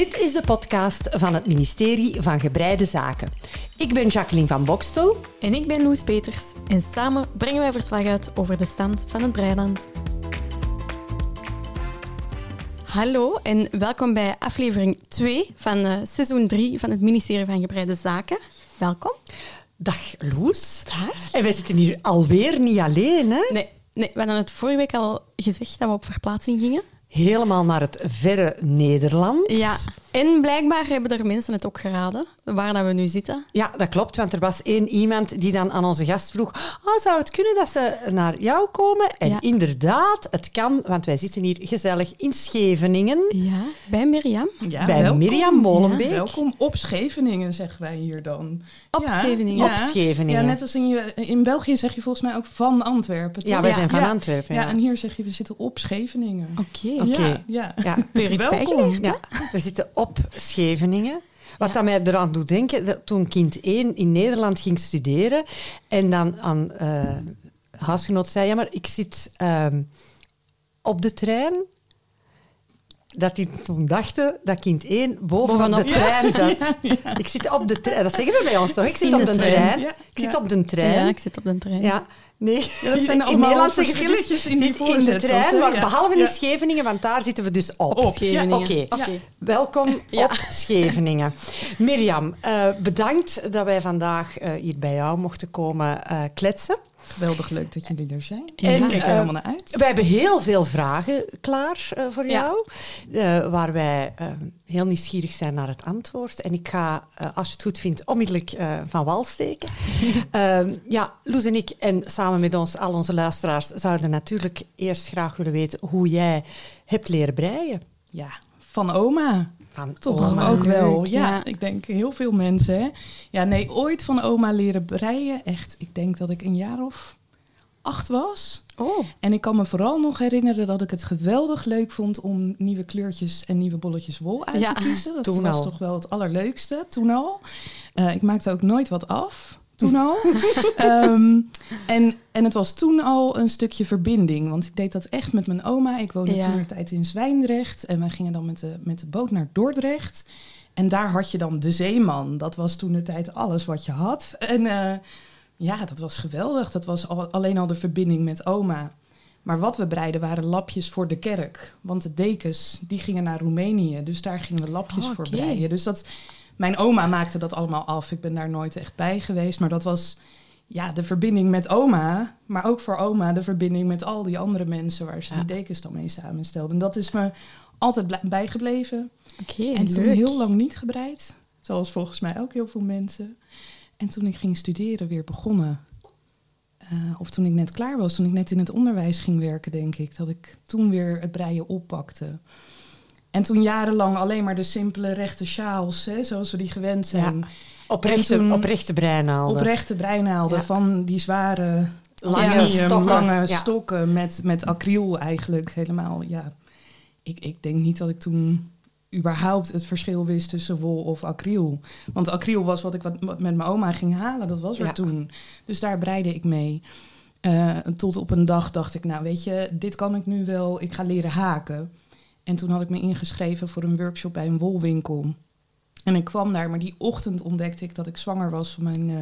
Dit is de podcast van het ministerie van Gebreide Zaken. Ik ben Jacqueline van Bokstel. En ik ben Loes Peters. En samen brengen wij verslag uit over de stand van het Breiland. Hallo en welkom bij aflevering 2 van uh, seizoen 3 van het ministerie van Gebreide Zaken. Welkom. Dag Loes. Dag. En wij zitten hier alweer niet alleen, hè? Nee, nee, we hadden het vorige week al gezegd dat we op verplaatsing gingen. Helemaal naar het verre Nederland. Ja, en blijkbaar hebben er mensen het ook geraden, waar dat we nu zitten. Ja, dat klopt, want er was één iemand die dan aan onze gast vroeg oh, zou het kunnen dat ze naar jou komen? En Ja. inderdaad, het kan, want wij zitten hier gezellig in Scheveningen Ja, bij Mirjam. Ja, bij welkom. Mirjam Molenbeek. Welkom op Scheveningen, zeggen wij hier dan. Op Ja, Scheveningen. Op Scheveningen. Ja, net als in, je, in België zeg je volgens mij ook van Antwerpen. toch? Ja, wij Ja. zijn van Ja. Antwerpen. Ja, Ja, en hier zeg je we zitten op Scheveningen. Oké. Oké. Ja, Welkom. Ja, we zitten op Scheveningen. Wat Ja. dat mij eraan doet denken, dat toen kind 1 in Nederland ging studeren en dan aan eh huisgenoot zei, ja, maar ik zit ehm, op de trein. Dat die toen dachten dat kind 1 bovenop de trein zat. Ik zit op de trein. Dat zeggen we bij ons toch? Ik zit op de trein. trein. Ja, Ik zit op de trein. Ja, ik zit op de trein. Ja, nee. Dat zijn in Nederland zeggen ze dus in die in de trein, maar behalve in. Scheveningen, want daar zitten we dus op. Op, Scheveningen. Oké. Oké. Welkom op Scheveningen. Mirjam, eh, bedankt dat wij vandaag eh, hier bij jou mochten komen eh, kletsen. Geweldig leuk dat jullie er zijn. En, ik kijk er eh, helemaal naar uit. We hebben heel veel vragen klaar eh, voor jou, eh, waar wij eh, heel nieuwsgierig zijn naar het antwoord. En ik ga, eh, als je het goed vindt, onmiddellijk eh, van wal steken. Ehm, ja, Loes en ik en samen met ons, al onze luisteraars, zouden natuurlijk eerst graag willen weten hoe jij hebt leren breien. Ja, van oma. Van Toch oma. ook wel. Ja, ja. ik denk heel veel mensen. Hè? Ja, nee, ooit van oma leren breien. Echt, ik denk dat ik een jaar of acht was. Oh, En ik kan me vooral nog herinneren dat ik het geweldig leuk vond om nieuwe kleurtjes en nieuwe bolletjes wol uit Ja, te kiezen. Dat toen was al. toch wel het allerleukste, toen al. Eh, ik maakte ook nooit wat af, toen al. Ehm, en, en het was toen al een stukje verbinding, want ik deed dat echt met mijn oma. Ik woonde Ja. toen een tijd in Zwijndrecht en wij gingen dan met de, met de boot naar Dordrecht. En daar had je dan de zeeman. Dat was toen de tijd alles wat je had. En eh, ja, dat was geweldig. Dat was al, alleen al de verbinding met oma. Maar wat we breiden waren lapjes voor de kerk. Want de dekens, die gingen naar Roemenië. Dus daar gingen we lapjes Oh, voor breien. Dus dat, mijn oma maakte dat allemaal af. Ik ben daar nooit echt bij geweest. Maar dat was ja, de verbinding met oma. Maar ook voor oma de verbinding met al die andere mensen... waar ze Ja. die dekens dan mee samenstelden. En dat is me altijd bijgebleven. oké. En toen leuk. heel lang niet gebreid. Zoals volgens mij ook heel veel mensen. En toen ik ging studeren, weer begonnen. Eh, of toen ik net klaar was, toen ik net in het onderwijs ging werken, denk ik. Dat ik toen weer het breien oppakte. En toen jarenlang alleen maar de simpele rechte sjaals, hè, zoals we die gewend zijn. Oprechte, En toen- oprechte breinaalden. Oprechte breinaalden Ja. van die zware Lange stokken. lange Ja. stokken met, met acryl eigenlijk helemaal. Ja, ik, ik denk niet dat ik toen überhaupt het verschil wist tussen wol of acryl. Want acryl was wat ik wat, met mijn oma ging halen, dat was er Ja. toen. Dus daar breide ik mee. Eh, tot op een dag dacht ik, nou weet je, dit kan ik nu wel, ik ga leren haken. En toen had ik me ingeschreven voor een workshop bij een wolwinkel. En ik kwam daar, maar die ochtend ontdekte ik dat ik zwanger was van mijn eh,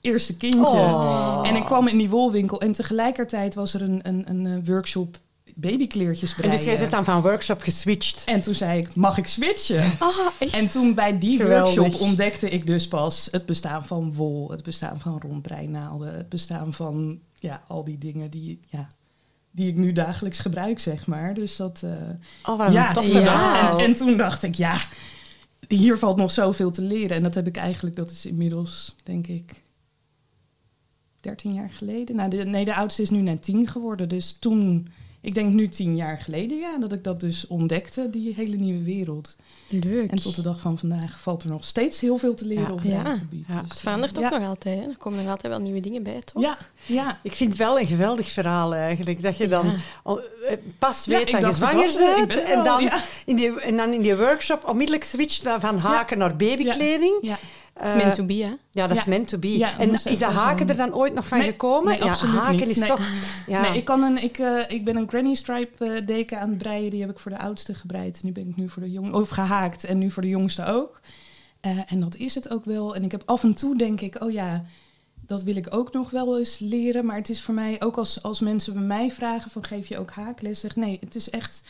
eerste kindje. Oh. En ik kwam in die wolwinkel en tegelijkertijd was er een, een, een eh, workshop babykleertjes En breien. dus jij zit dan van workshop geswitcht. En toen zei ik, mag ik switchen? Ah, echt? En toen bij die Geweldig. workshop ontdekte ik dus pas het bestaan van wol, het bestaan van rondbreinaalden, het bestaan van ja, al die dingen die, ja, die ik nu dagelijks gebruik, zeg maar. Dus dat, eh, Oh, ja, toffe ja. En, en toen dacht ik, ja, hier valt nog zoveel te leren. En dat heb ik eigenlijk, dat is inmiddels, denk ik, 13 jaar geleden. Nou, de, nee, de oudste is nu net 10 geworden. Dus toen, ik denk nu 10 jaar geleden, ja, dat ik dat dus ontdekte, die hele nieuwe wereld. Leuk. En tot de dag van vandaag valt er nog steeds heel veel te leren Ja. op Ja. dat gebied. Ja. Dus, Het verandert ook ja. nog altijd. Hè? Er komen nog altijd wel nieuwe dingen bij, toch? Ja, ja. Ik vind het wel een geweldig verhaal eigenlijk. Dat je dan eh, pas weet dat je zwanger er, ik bent. ben En dan, ja. in die, en dan in die workshop onmiddellijk switcht dan van haken naar babykleding. Ja. It's meant to be, hè? Ja, dat is Ja. meant to be. Ja, en dat is dat echt haken er dan ooit nog van Nee, gekomen? nee, ja, absoluut haken niet. is Nee. toch... Ja. Nee, ik, kan een, ik, eh, ik ben een granny stripe eh, deken aan het breien. Die heb ik voor de oudste gebreid. Nu ben ik nu voor de jong of gehaakt en nu voor de jongste ook. Eh, en dat is het ook wel. En ik heb af en toe denk ik, oh ja, dat wil ik ook nog wel eens leren. Maar het is voor mij ook als, als mensen bij mij vragen van geef je ook haakles? Zeg nee, het is echt,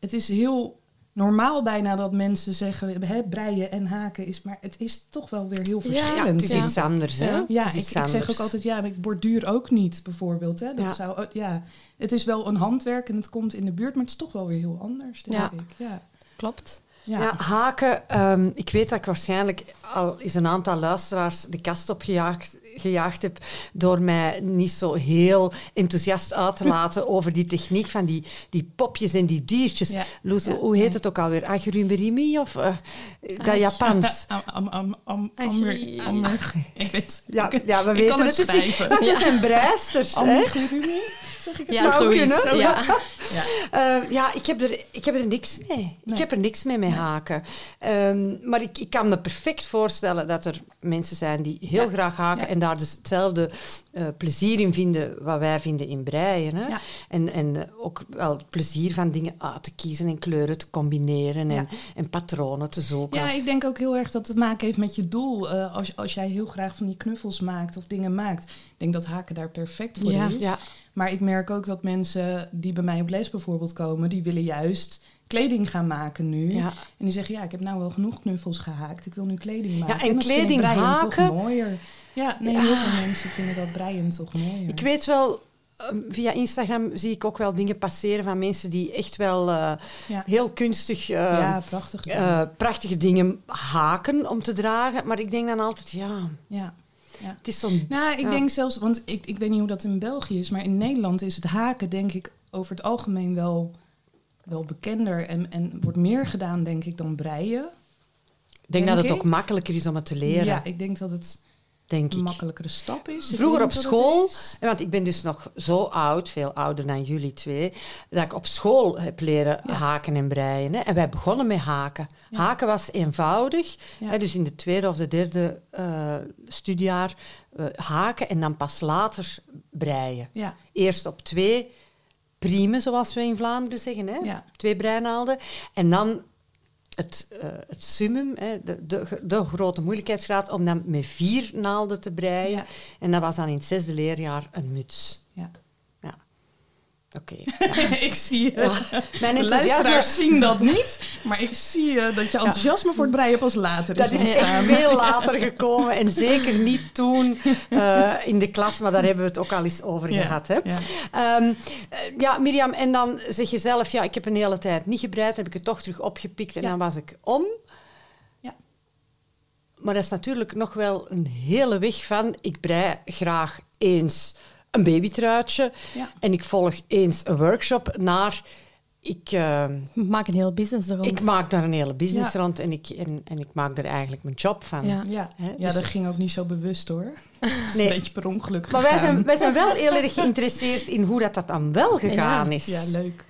het is heel normaal bijna dat mensen zeggen hè, breien en haken is, maar het is toch wel weer heel verschillend. Ja, het is iets anders, hè? Ja. Is ik, zeg ook altijd, ja, maar ik borduur ook niet, bijvoorbeeld. Hè? Dat Ja. Zou, ook- ja, het is wel een handwerk en het komt in de buurt, maar het is toch wel weer heel anders, denk Ja. ik. Ja. Klopt. Ja. Ja, haken. ehm, ik weet dat ik waarschijnlijk al eens een aantal luisteraars de kast opgejaagd gejaagd heb door mij niet zo heel enthousiast uit te laten over die techniek van die, die popjes en die diertjes. Ja. Loes, Ja. hoe heet het ook alweer? Agurumi of eh, dat Japans? Ja, we weten het. dus niet. Dat zijn breisters. hè? Zeg ik het Ja, zou zoiets. kunnen. Ja. Ja. Eh, ja, ik heb, er, ik heb er niks mee. Ik Nee. heb er niks mee met haken. Ehm, maar ik, ik kan me perfect voorstellen dat er mensen zijn die heel Ja. graag haken en daar dus hetzelfde eh, plezier in vinden wat wij vinden in breien. Hè? En, en ook wel plezier van dingen uit te kiezen en kleuren te combineren en, en patronen te zoeken. Ja, ik denk ook heel erg dat het te maken heeft met je doel. Eh, als, als jij heel graag van die knuffels maakt of dingen maakt, ik denk dat haken daar perfect voor is. Ja. Maar ik merk ook dat mensen die bij mij op les bijvoorbeeld komen, die willen juist kleding gaan maken nu. Ja. En die zeggen, ja, ik heb nou wel genoeg knuffels gehaakt. Ik wil nu kleding maken. en vind ik kleding haken- toch mooier. Ja, nee, heel veel mensen vinden dat breien toch mooier. Ik weet wel, ehm, via Instagram zie ik ook wel dingen passeren van mensen die echt wel eh, ja. heel kunstig... eh, ja, prachtig. eh, prachtige dingen haken om te dragen. Maar ik denk dan altijd, ja, ja. Het is. Nou, ik Ja. denk zelfs, want ik, ik weet niet hoe dat in België is, maar in Nederland is het haken denk ik over het algemeen wel, wel bekender en, en wordt meer gedaan, denk ik, dan breien. Ik denk dat het ook makkelijker is om het te leren, Ja, ik denk dat het denk een ik. makkelijkere stap is. Vroeger op school, want ik ben dus nog zo oud, veel ouder dan jullie twee, dat ik op school heb leren Ja. haken en breien. Hè. En wij begonnen met haken. Ja. Haken was eenvoudig, Ja. hè, dus in de tweede of de derde eh studiejaar eh, haken en dan pas later breien. Ja, Eerst op twee priemen, zoals we in Vlaanderen zeggen, hè? twee breinaalden. En dan het, eh, het summum, hè, de, de, de grote moeilijkheidsgraad, om dan met vier naalden te breien. ja, En dat was dan in het zesde leerjaar een muts. Oké. ik zie Ja. je. Mijn enthousiasme, zien dat niet, maar ik zie eh, dat je enthousiasme voor het breien pas later dat is ontstaan. echt veel later gekomen. En zeker niet toen eh, in de klas, maar daar hebben we het ook al eens over Ja, gehad. Hè? ja. Ehm, eh, ja, Mirjam, en dan zeg je zelf, ja, ik heb een hele tijd niet gebreid, heb ik het toch terug opgepikt en dan was ik om. Ja. Maar dat is natuurlijk nog wel een hele weg van, ik brei graag eens een babytruitje Ja. en ik volg eens een workshop naar, ik, eh, Maak een heel business rond. ik maak daar een hele business Ja. rond en ik, en, en ik maak er eigenlijk mijn job van. Ja. Ja, Hè, ja dus- dat ging ook niet zo bewust hoor. Het is Nee. een beetje per ongeluk Maar wij zijn, wij zijn wel heel erg geïnteresseerd in hoe dat, dat dan wel gegaan is. Ja, leuk.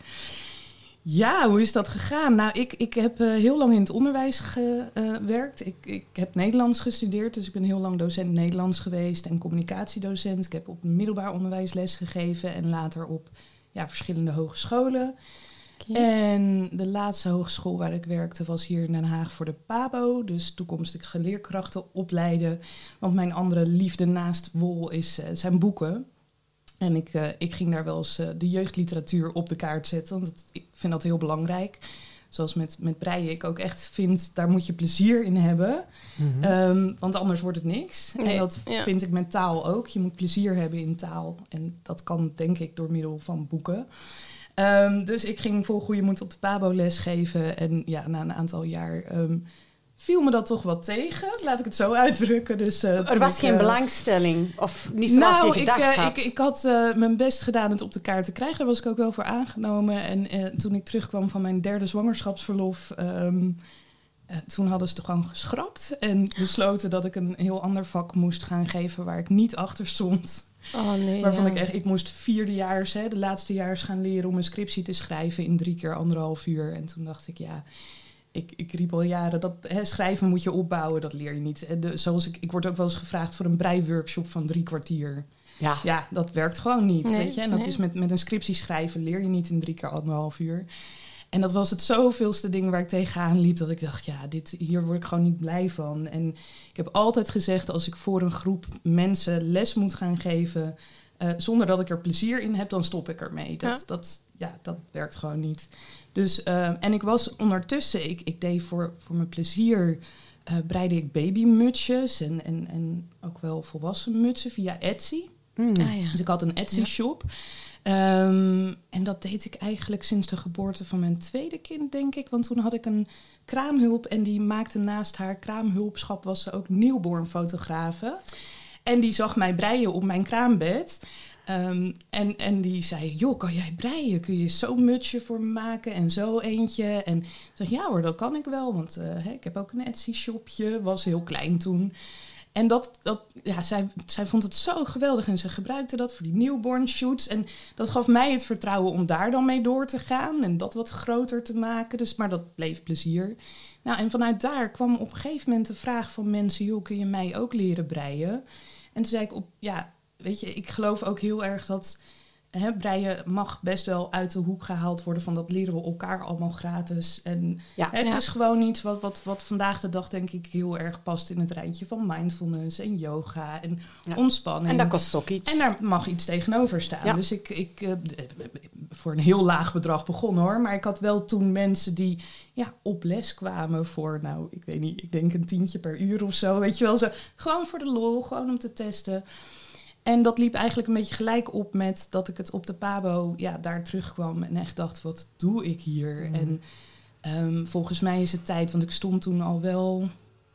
Ja, hoe is dat gegaan? Nou, ik, ik heb eh, heel lang in het onderwijs gewerkt. Ik, ik heb Nederlands gestudeerd, dus ik ben heel lang docent Nederlands geweest en communicatiedocent. Ik heb op middelbaar onderwijs les gegeven en later op ja, verschillende hogescholen. En de laatste hogeschool waar ik werkte was hier in Den Haag voor de PABO, dus toekomstige leerkrachten opleiden. Want mijn andere liefde naast wol is, eh, zijn boeken. En ik, eh, ik ging daar wel eens eh, de jeugdliteratuur op de kaart zetten, want het- ik vind dat heel belangrijk. Zoals met, met breien, ik ook echt vind, daar moet je plezier in hebben. Mhm. Ehm, want anders wordt het niks. Nee, En dat ja. vind ik met taal ook. Je moet plezier hebben in taal. En dat kan denk ik door middel van boeken. Ehm, dus ik ging vol goede moed op de Pabo les geven. En ja, na een aantal jaar ehm, viel me dat toch wat tegen. Laat ik het zo uitdrukken. Dus, eh, er was ik, geen eh, belangstelling, of niet zoals nou, je gedacht ik, eh, had. Ik, ik had eh, mijn best gedaan het op de kaart te krijgen. Daar was ik ook wel voor aangenomen. En eh, toen ik terugkwam van mijn derde zwangerschapsverlof... ehm, eh, toen hadden ze het gewoon geschrapt. En besloten dat ik een heel ander vak moest gaan geven... waar ik niet achter stond. Oh nee. Waarvan ja. ik echt... Ik moest vierdejaars, hè, de laatste jaars gaan leren... om een scriptie te schrijven in drie keer anderhalf uur. En toen dacht ik, ja... ik, ik riep al jaren dat hè, schrijven moet je opbouwen, dat leer je niet. De, zoals ik, ik word ook wel eens gevraagd voor een breiworkshop van drie kwartier. Ja. Ja, dat werkt gewoon niet. Nee, weet je? En dat nee. is met, met een scriptie schrijven leer je niet in drie keer anderhalf uur. En dat was het zoveelste ding waar ik tegenaan liep. Dat ik dacht, ja, dit, hier word ik gewoon niet blij van. En ik heb altijd gezegd, als ik voor een groep mensen les moet gaan geven... eh, zonder dat ik er plezier in heb, dan stop ik ermee. Dat, Ja. dat, ja, dat werkt gewoon niet. Dus, eh, en ik was ondertussen, ik, ik deed voor, voor mijn plezier... eh breide ik babymutsjes en, en, en ook wel volwassen mutsen via Etsy. Mm. Ah, ja. Dus ik had een Etsy-shop. Ehm, en dat deed ik eigenlijk sinds de geboorte van mijn tweede kind, denk ik. Want toen had ik een kraamhulp en die maakte naast haar kraamhulpschap... was ze ook newborn-fotografe. En die zag mij breien op mijn kraambed. Ehm, en, en die zei, joh, kan jij breien? Kun je zo'n mutsje voor me maken en zo eentje? En ik zeg, ja hoor, dat kan ik wel. Want eh, ik heb ook een Etsy-shopje, was heel klein toen. En dat, dat, ja, zij, zij vond het zo geweldig en ze gebruikte dat voor die newborn shoots. En dat gaf mij het vertrouwen om daar dan mee door te gaan en dat wat groter te maken. Dus, maar dat bleef plezier. Nou, en vanuit daar kwam op een gegeven moment de vraag van mensen: joh, kun je mij ook leren breien? En toen zei ik op, ja, weet je, ik geloof ook heel erg dat hè, breien mag best wel uit de hoek gehaald worden van dat leren we elkaar allemaal gratis. En Ja. het Ja. is gewoon iets wat, wat, wat vandaag de dag denk ik heel erg past in het rijtje van mindfulness en yoga en Ja. ontspanning. En dat kost ook iets. En daar mag iets tegenover staan. Dus ik, ik eh, voor een heel laag bedrag begonnen hoor. Maar ik had wel toen mensen die ja, op les kwamen voor, nou, ik weet niet, ik denk een tientje per uur of zo. Weet je wel, zo. Gewoon voor de lol, gewoon om te testen. En dat liep eigenlijk een beetje gelijk op met dat ik het op de Pabo ja, daar terugkwam en echt dacht, wat doe ik hier? Mm. En ehm, volgens mij is het tijd, want ik stond toen al wel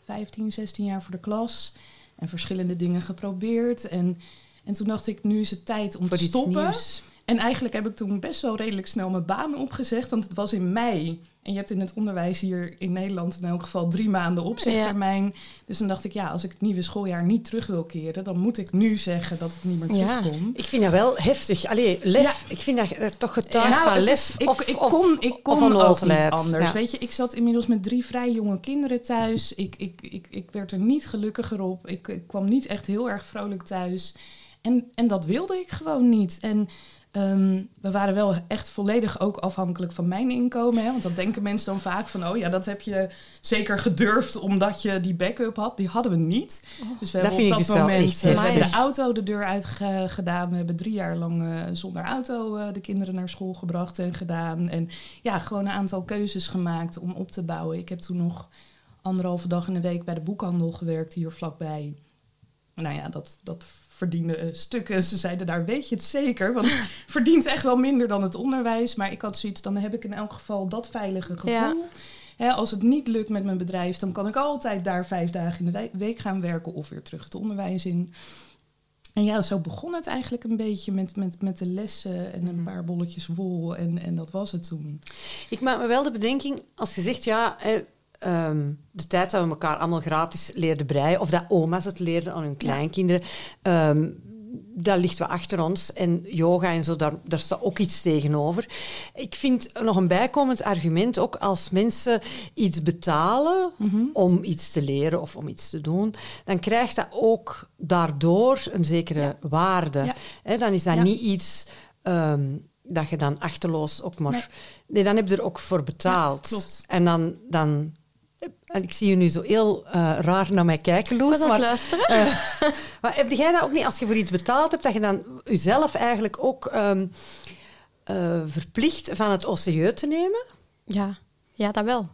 15, 16 jaar voor de klas en verschillende dingen geprobeerd. En, en toen dacht ik, nu is het tijd om voor te stoppen. nieuws. En eigenlijk heb ik toen best wel redelijk snel mijn baan opgezegd, want het was in mei. En je hebt in het onderwijs hier in Nederland in elk geval drie maanden opzegtermijn. Dus dan dacht ik, ja, als ik het nieuwe schooljaar niet terug wil keren, dan moet ik nu zeggen dat ik niet meer Ja. terugkom. Ik vind dat wel heftig. Allee, lef. Ik vind dat eh, toch getuigt Nou, van het lef. is- ik, of, ik of- kon, ik of kon ook niet anders. Ja. Weet je, ik zat inmiddels met drie vrij jonge kinderen thuis. Ik, ik, ik, ik werd er niet gelukkiger op. Ik, ik kwam niet echt heel erg vrolijk thuis. En, en dat wilde ik gewoon niet. En ehm, we waren wel echt volledig ook afhankelijk van mijn inkomen. Hè? Want dat denken mensen dan vaak van... oh ja, dat heb je zeker gedurfd omdat je die backup had. Die hadden we niet. Dus we hebben op dat dus moment eh, de auto de deur uit ge- gedaan. We hebben drie jaar lang eh, zonder auto eh, de kinderen naar school gebracht en gedaan. En ja, gewoon een aantal keuzes gemaakt om op te bouwen. Ik heb toen nog anderhalve dag in de week bij de boekhandel gewerkt hier vlakbij. Nou ja, dat, dat verdiende eh, stukken. Ze zeiden, daar weet je het zeker. Want het verdient echt wel minder dan het onderwijs. Maar ik had zoiets, dan heb ik in elk geval dat veilige gevoel. Ja. Als het niet lukt met mijn bedrijf, dan kan ik altijd daar vijf dagen in de we- week gaan werken of weer terug het onderwijs in. En ja, zo begon het eigenlijk een beetje met, met, met de lessen en een paar bolletjes wol. En, en dat was het toen. Ik maak me wel de bedenking, als je zegt, ja, eh, ehm, de tijd dat we elkaar allemaal gratis leerden breien, of dat oma's het leerden aan hun kleinkinderen, ehm, dat ligt wel achter ons. En yoga en zo, daar, daar staat ook iets tegenover. Ik vind nog een bijkomend argument, ook als mensen iets betalen om iets te leren of om iets te doen, dan krijgt dat ook daardoor een zekere waarde. Ja. Dan is dat Ja. niet iets ehm, dat je dan achterloos ook maar... Nee. Nee, dan heb je er ook voor betaald. En dan... dan en ik zie je nu zo heel eh, raar naar mij kijken, Ik Loes. Maar, luisteren. eh, maar heb jij dat ook niet, als je voor iets betaald hebt, dat je dan jezelf eigenlijk ook ehm, eh, verplicht van het OCJ te nemen? Ja, ja, dat wel.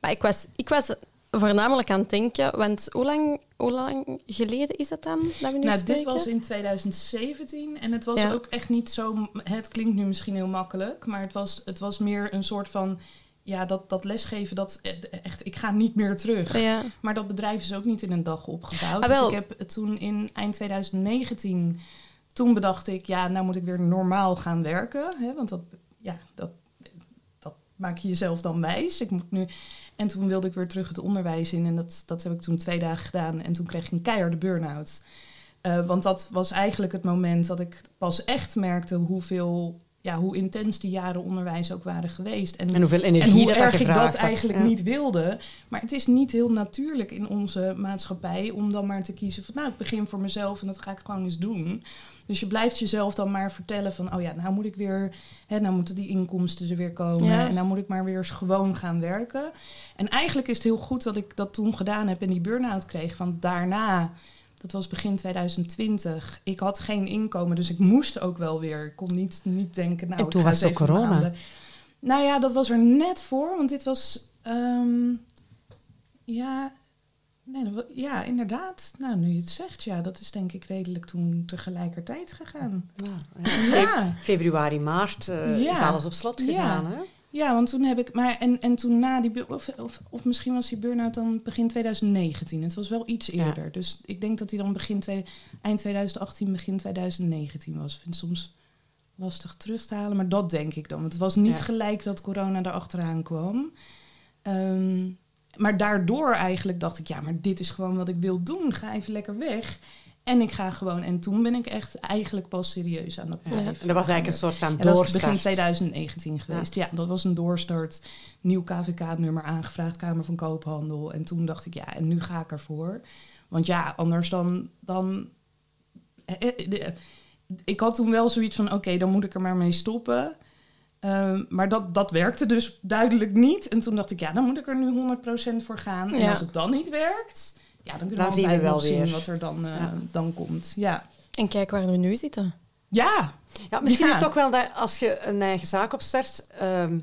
Maar ik was, ik was voornamelijk aan het denken, want hoe lang, hoe lang geleden is dat dan dat we nu Nou, spreken? dit was in 2017 en het was Ja. ook echt niet zo. Het klinkt nu misschien heel makkelijk, maar het was, het was meer een soort van. Ja, dat, dat lesgeven, dat eh, echt, ik ga niet meer terug. Ja. Maar dat bedrijf is ook niet in een dag opgebouwd. Ah, dus ik heb toen in eind 2019, toen bedacht ik, ja, nou moet ik weer normaal gaan werken. Hè, want dat, ja, dat, dat maak je jezelf dan wijs. Ik moet nu... En toen wilde ik weer terug het onderwijs in. En dat, dat heb ik toen twee dagen gedaan. En toen kreeg ik een keiharde burn-out. Eh, want dat was eigenlijk het moment dat ik pas echt merkte hoeveel ja, hoe intens die jaren onderwijs ook waren geweest. En hoeveel energie en hoe dat erg dat ik dat had. eigenlijk Ja. niet wilde. Maar het is niet heel natuurlijk in onze maatschappij om dan maar te kiezen van nou, ik begin voor mezelf en dat ga ik gewoon eens doen. Dus je blijft jezelf dan maar vertellen van oh ja, nou moet ik weer, hè, nou moeten die inkomsten er weer komen Ja. en nou moet ik maar weer eens gewoon gaan werken. En eigenlijk is het heel goed dat ik dat toen gedaan heb en die burn-out kreeg, want daarna dat was begin 2020. Ik had geen inkomen, dus ik moest ook wel weer. Ik kon niet, niet denken, nou, En toen ik ga was het corona. maanden- Nou ja, dat was er net voor, want dit was... ehm, ja, nee, ja, inderdaad. Nou, nu je het zegt, ja, dat is denk ik redelijk toen tegelijkertijd gegaan. Ja, ja. Ja, Februari, maart eh, Ja. is alles op slot gegaan. Hè? Ja want toen heb ik... Maar, en, en toen na die... Of, of, of misschien was die burn-out dan begin 2019. Het was wel iets Ja. eerder. Dus ik denk dat die dan begin twee, eind 2018, begin 2019 was. Ik vind het soms lastig terug te halen, maar dat denk ik dan. Want het was niet Ja. gelijk dat corona erachteraan kwam. Ehm, maar daardoor eigenlijk dacht ik, ja, maar dit is gewoon wat ik wil doen. Ga even lekker weg. En ik ga gewoon... En toen ben ik echt eigenlijk pas serieus aan dat Ja. bedrijf En dat was eigenlijk een soort van ja, dat doorstart. begin 2019 geweest. Ja. dat was een doorstart. Nieuw KVK-nummer aangevraagd, Kamer van Koophandel. En toen dacht ik, ja, en nu ga ik ervoor. Want ja, anders dan... dan eh, eh, ik had toen wel zoiets van, oké, dan moet ik er maar mee stoppen. Ehm, maar dat, dat werkte dus duidelijk niet. En toen dacht ik, ja, dan moet ik er nu 100% voor gaan. En Ja. als het dan niet werkt, ja, dan kunnen Dan we zien we altijd wel zien weer. wat er dan, eh, Ja. dan komt. Ja, En kijk waar we nu zitten. ja, Ja, misschien Ja. is het ook wel dat als je een eigen zaak opstart, ehm,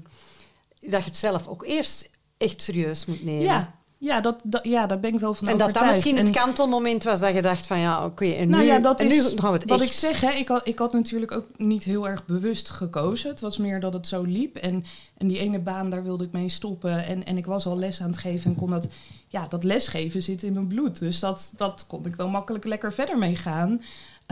dat je het zelf ook eerst echt serieus moet nemen. ja. Ja, dat, dat, ja, daar ben ik wel van En dat dat overtuigd. misschien het En- kantelmoment was dat je dacht van ja, oké, en, Nou nu, ja, dat en nu gaan we het wat echt. ik zeg. Hè, ik, had, ik had natuurlijk ook niet heel erg bewust gekozen. Het was meer dat het zo liep. En, en die ene baan, daar wilde ik mee stoppen. En, en ik was al les aan het geven en kon dat... Ja, dat lesgeven zit in mijn bloed. Dus dat, dat kon ik wel makkelijk lekker verder mee gaan.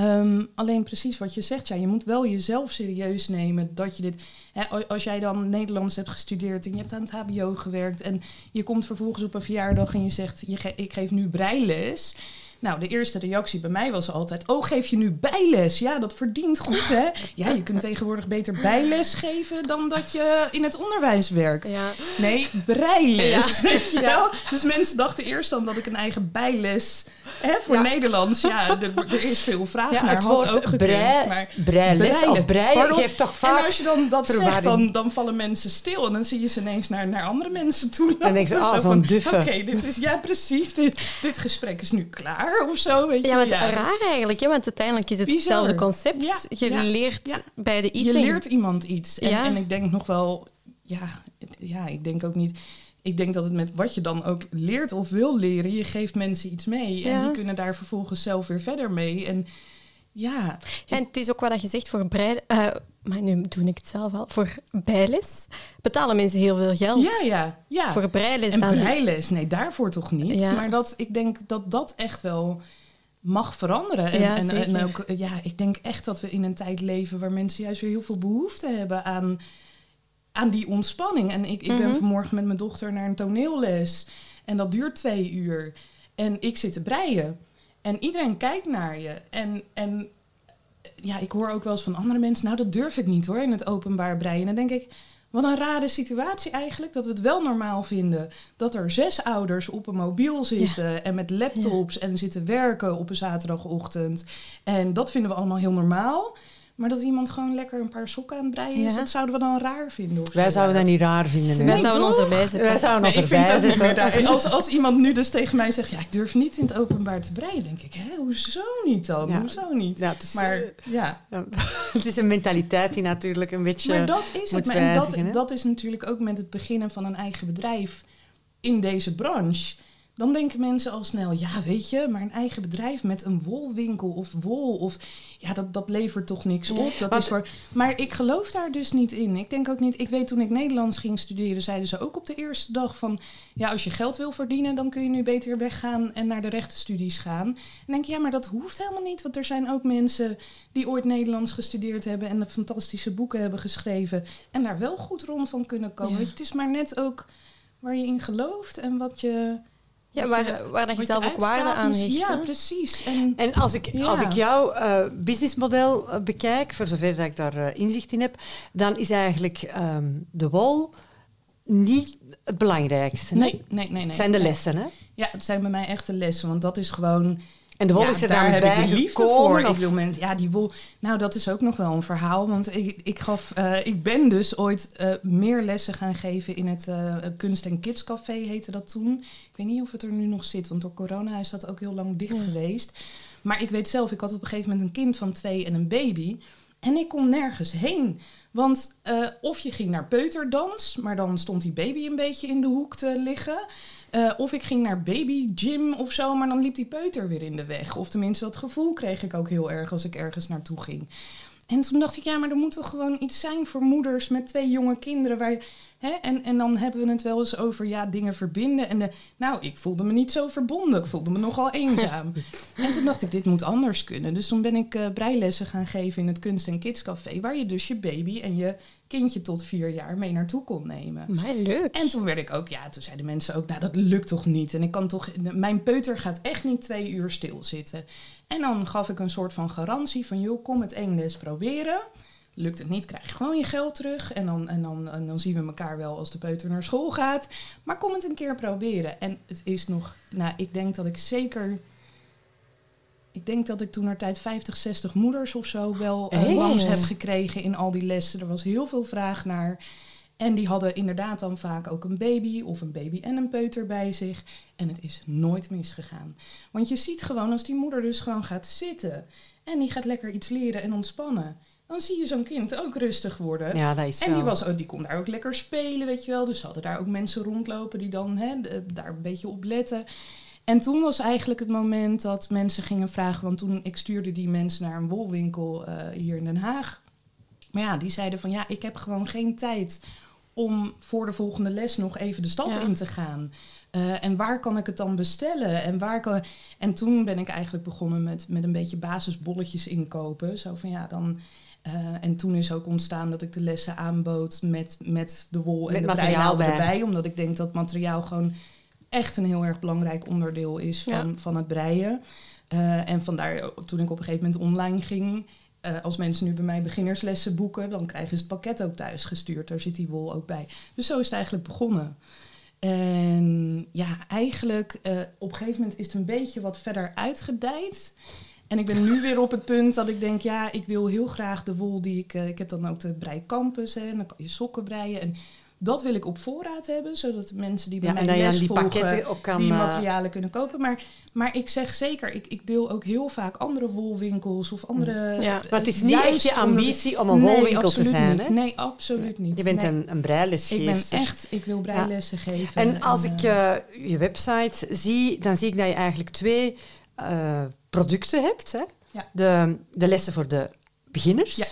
Ehm, alleen precies wat je zegt. Ja, je moet wel jezelf serieus nemen dat je dit... Hè, als jij dan Nederlands hebt gestudeerd en je hebt aan het hbo gewerkt... en je komt vervolgens op een verjaardag en je zegt... Je ge- ik geef nu breiles... Nou, de eerste reactie bij mij was altijd: Oh, geef je nu bijles? Ja, dat verdient goed, hè? Ja, je kunt tegenwoordig beter bijles geven dan dat je in het onderwijs werkt. Ja. Nee, breiles. Ja. Weet je wel? Dus mensen dachten eerst dan dat ik een eigen bijles hè, voor Ja. Nederlands. Ja, er, er is veel vraag ja, naar. het woord ook gekund, brei, maar of breien Pardon? geeft toch en vaak... als je dan dat zegt, dan, dan vallen mensen stil. En dan zie je ze ineens naar, naar andere mensen toe. En denk je, ah, Zo zo'n duffe. Oké, dit is, ja precies. Dit, dit gesprek is nu klaar of zo. Weet je? Ja, want Ja, dus- raar eigenlijk, hè? want uiteindelijk is het Bizar. hetzelfde concept. Ja, je ja, leert ja. bij de iets. Je en- leert iemand iets. En, Ja. en ik denk nog wel, ja, het- ja, ik denk ook niet. Ik denk dat het met wat je dan ook leert of wil leren, je geeft mensen iets mee. En die kunnen daar vervolgens zelf weer verder mee. En ja, Ja, en het is ook wat dat je zegt voor brei... eh, maar nu doe ik het zelf wel. Voor bijles betalen mensen heel veel geld. ja, ja, ja. Voor breiles en dan... breiles, nee, daarvoor toch niet. Ja. Maar dat, ik denk dat dat echt wel mag veranderen. En, Ja, en, ook, ja, ik denk echt dat we in een tijd leven waar mensen juist weer heel veel behoefte hebben aan, aan die ontspanning. En ik, ik ben Mhm. vanmorgen met mijn dochter naar een toneelles. En dat duurt twee uur. En ik zit te breien. En iedereen kijkt naar je. En, en ja, ik hoor ook wel eens van andere mensen... nou, dat durf ik niet hoor, in het openbaar breien. En dan denk ik, wat een rare situatie eigenlijk... dat we het wel normaal vinden... dat er zes ouders op een mobiel zitten... en met laptops en zitten werken op een zaterdagochtend. En dat vinden we allemaal heel normaal... Maar dat iemand gewoon lekker een paar sokken aan het breien is, Ja. dat zouden we dan raar vinden. Wij zo. zouden dat niet raar vinden. Wij Nee, zouden ons erbij zetten. Wij zouden Nee, ons ik vind erbij. Als, als iemand nu dus tegen mij zegt, ja, ik durf niet in het openbaar te breien, denk ik, hè, hoezo niet dan? Ja. Hoezo niet? Ja, het, is, Maar eh, ja, het is een mentaliteit die natuurlijk een beetje... maar dat is het. Maar en dat, dat is natuurlijk ook met het beginnen van een eigen bedrijf in deze branche. Dan denken mensen al snel, ja, weet je, maar een eigen bedrijf met een wolwinkel of wol of ja, dat, dat levert toch niks op. Dat is voor, maar ik geloof daar dus niet in. Ik denk ook niet, ik weet toen ik Nederlands ging studeren, zeiden ze ook op de eerste dag van, ja, als je geld wil verdienen, dan kun je nu beter weggaan en naar de rechtenstudies gaan. En denk ja, maar dat hoeft helemaal niet, want er zijn ook mensen die ooit Nederlands gestudeerd hebben en fantastische boeken hebben geschreven en daar wel goed rond van kunnen komen. Ja. Het is maar net ook waar je in gelooft en wat je, Ja, waar, waar dat je zelf ook waarde aan hecht. Ja, hè? precies. En, En als ik, Ja. als ik jouw eh, businessmodel eh, bekijk, voor zover dat ik daar eh, inzicht in heb, dan is eigenlijk ehm, de wol niet het belangrijkste. nee, nee, nee, nee. Het zijn de Nee. lessen, hè? Ja, het zijn bij mij echte lessen, want dat is gewoon... En de wol ja, is er daar heb bij ik de liefde voor. Ik wil men, ja, die wol. Nou, dat is ook nog wel een verhaal. Want ik, ik, gaf, eh, ik ben dus ooit eh, meer lessen gaan geven in het eh, Kunst- en Kidscafé, heette dat toen. Ik weet niet of het er nu nog zit, want door corona is dat ook heel lang dicht Ja. geweest. Maar ik weet zelf, ik had op een gegeven moment een kind van twee en een baby. En ik kon nergens heen. Want of je ging naar peuterdans, maar dan stond die baby een beetje in de hoek te liggen. Eh, of ik ging naar baby gym of zo, maar dan liep die peuter weer in de weg. Of tenminste, dat gevoel kreeg ik ook heel erg als ik ergens naartoe ging. En toen dacht ik, ja, maar er moet toch gewoon iets zijn voor moeders met twee jonge kinderen. Waar, hè? En, en dan hebben we het wel eens over ja, dingen verbinden. En de, nou, ik voelde me niet zo verbonden. Ik voelde me nogal eenzaam. en toen dacht ik, dit moet anders kunnen. Dus toen ben ik eh, breilessen gaan geven in het Kunst- en Kidscafé. Waar je dus je baby en je kindje tot vier jaar mee naartoe kon nemen. Maar leuk. En toen werd ik ook, ja, toen zeiden mensen ook, nou dat lukt toch niet. En ik kan toch, mijn peuter gaat echt niet twee uur stilzitten. En dan gaf ik een soort van garantie van, joh, kom het één les proberen. Lukt het niet, krijg je gewoon je geld terug. En dan, en, dan, en dan zien we elkaar wel als de peuter naar school gaat. Maar kom het een keer proberen. En het is nog, nou, ik denk dat ik zeker... Ik denk dat ik toen naar tijd 50, 60 moeders of zo wel Echt? langs heb gekregen in al die lessen. Er was heel veel vraag naar. En die hadden inderdaad dan vaak ook een baby of een baby en een peuter bij zich. En het is nooit misgegaan. Want je ziet gewoon als die moeder dus gewoon gaat zitten en die gaat lekker iets leren en ontspannen. Dan zie je zo'n kind ook rustig worden. Ja, dat is En die, wel- was, die kon daar ook lekker spelen, weet je wel. Dus ze hadden daar ook mensen rondlopen die dan hè, daar een beetje op letten. En toen was eigenlijk het moment dat mensen gingen vragen... want toen ik stuurde die mensen naar een wolwinkel eh, hier in Den Haag. Maar ja, die zeiden van ja, ik heb gewoon geen tijd... om voor de volgende les nog even de stad Ja. in te gaan. Eh, en waar kan ik het dan bestellen? En, waar kan... en toen ben ik eigenlijk begonnen met, met een beetje basisbolletjes inkopen. Zo van ja, dan... eh, en toen is ook ontstaan dat ik de lessen aanbood met, met de wol en Met de materiaal erbij. Omdat ik denk dat materiaal gewoon echt een heel erg belangrijk onderdeel is van, Ja. van het breien. Eh, en vandaar, toen ik op een gegeven moment online ging... eh, als mensen nu bij mij beginnerslessen boeken... dan krijgen ze het pakket ook thuis gestuurd. Daar zit die wol ook bij. Dus zo is het eigenlijk begonnen. En ja, eigenlijk eh, op een gegeven moment is het een beetje wat verder uitgedijd. En ik ben nu weer op het punt dat ik denk, ja, ik wil heel graag de wol die ik... ik heb dan ook de breicampus, hè, en dan kan je sokken breien. En dat wil ik op voorraad hebben, zodat de mensen die bij Ja, mij en les die volgen, pakketten ook kan... die eh, materialen kunnen kopen. Maar, maar ik zeg zeker, ik, ik deel ook heel vaak andere wolwinkels of andere... Ja, eh, Maar het is niet echt je ambitie om een Nee, wolwinkel te zijn, niet. hè? Nee, absoluut niet. Je bent Nee. een, een Ik ben echt, ik wil breilessen geven. En als ik eh, je website zie, dan zie ik dat je eigenlijk twee producten hebt. Hè? Ja. De, de lessen voor de beginners Ja.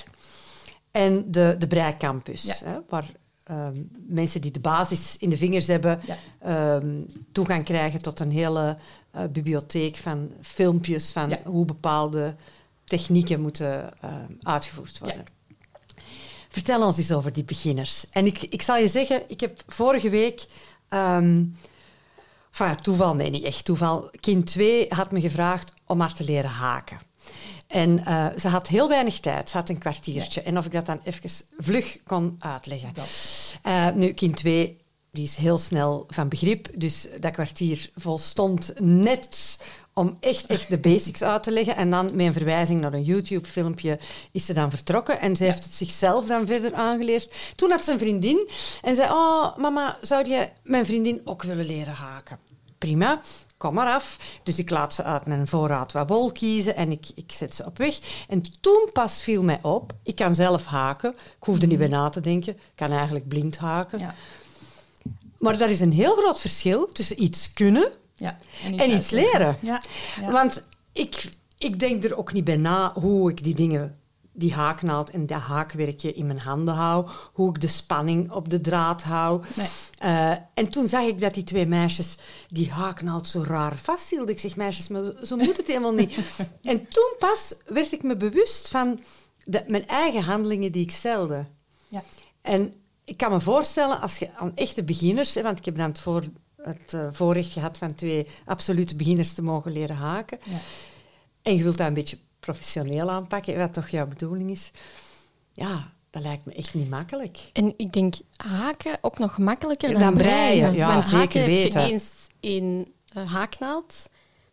en de, de Breicampus. Ja. Hè? Waar ehm, mensen die de basis in de vingers hebben, Ja. ehm, toegang krijgen tot een hele eh, bibliotheek van filmpjes van Ja. hoe bepaalde technieken moeten eh, uitgevoerd worden. Vertel ons eens over die beginners. En ik, ik zal je zeggen, ik heb vorige week... ehm enfin, toeval, nee, niet echt toeval. Kind 2 had me gevraagd om haar te leren haken. En eh, ze had heel weinig tijd. Ze had een kwartiertje. En of ik dat dan even vlug kon uitleggen. Eh, nu, kind 2 die is heel snel van begrip. Dus dat kwartier volstond net om echt, echt de basics uit te leggen. En dan met een verwijzing naar een YouTube-filmpje is ze dan vertrokken. En ze heeft het zichzelf dan verder aangeleerd. Toen had ze een vriendin en zei... Oh, mama, zou je mijn vriendin ook willen leren haken? Prima, kom maar af. Dus ik laat ze uit mijn voorraad wat wol kiezen en ik, ik zet ze op weg. En toen pas viel mij op, ik kan zelf haken. Ik hoefde niet bij na te denken. Ik kan eigenlijk blind haken. Ja, Maar daar is een heel groot verschil tussen iets kunnen ja. en iets uitleggen. leren. Ja, ja. Want ik, ik denk er ook niet bij na hoe ik die dingen, die haaknaald en dat haakwerkje in mijn handen hou, hoe ik de spanning op de draad hou. Nee. Eh, en toen zag ik dat die twee meisjes die haaknaald zo raar vasthielden. Ik zeg, meisjes, maar zo- moet het helemaal niet. en toen pas werd ik me bewust van de, mijn eigen handelingen die ik stelde. Ja. En ik kan me voorstellen, als je aan echte beginners, hè, want ik heb dan het het uh, voorrecht gehad van twee absolute beginners te mogen leren haken. Ja. En je wilt dat een beetje professioneel aanpakken, wat toch jouw bedoeling is. Ja, dat lijkt me echt niet makkelijk. En ik denk haken ook nog makkelijker dan, dan breien. Ja, Want haken heb je eens in uh, haaknaald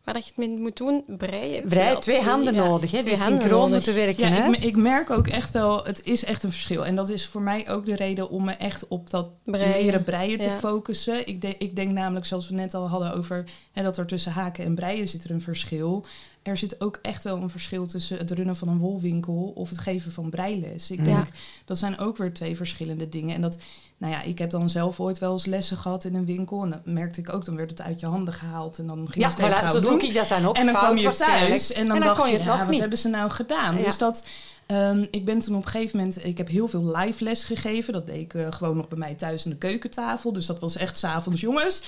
maar dat je het mee moet doen, breien. Breien, twee handen nodig, hè? Twee handen synchroon moeten werken. Ja, ik, ik, merk ook echt wel, het is echt een verschil. En dat is voor mij ook de reden om me echt op dat breien. leren breien te focussen. Ik, de, ik denk namelijk, zoals we net al hadden over hè, dat er tussen haken en breien zit er een verschil er zit ook echt wel een verschil tussen het runnen van een wolwinkel of het geven van breiles. Ik denk, dat zijn ook weer twee verschillende dingen. En dat, nou ja, ik heb dan zelf ooit wel eens lessen gehad in een winkel. En dat merkte ik ook, dan werd het uit je handen gehaald. En dan ging ja, je het zo doe ik dat dan ook En dan kwam je thuis en dan, dacht je, ja, wat hebben ze nou gedaan? Dus dat Ehm, ik ben toen op een gegeven moment, ik heb heel veel live les gegeven. Dat deed ik uh, gewoon nog bij mij thuis in de keukentafel. Dus dat was echt s'avonds, jongens.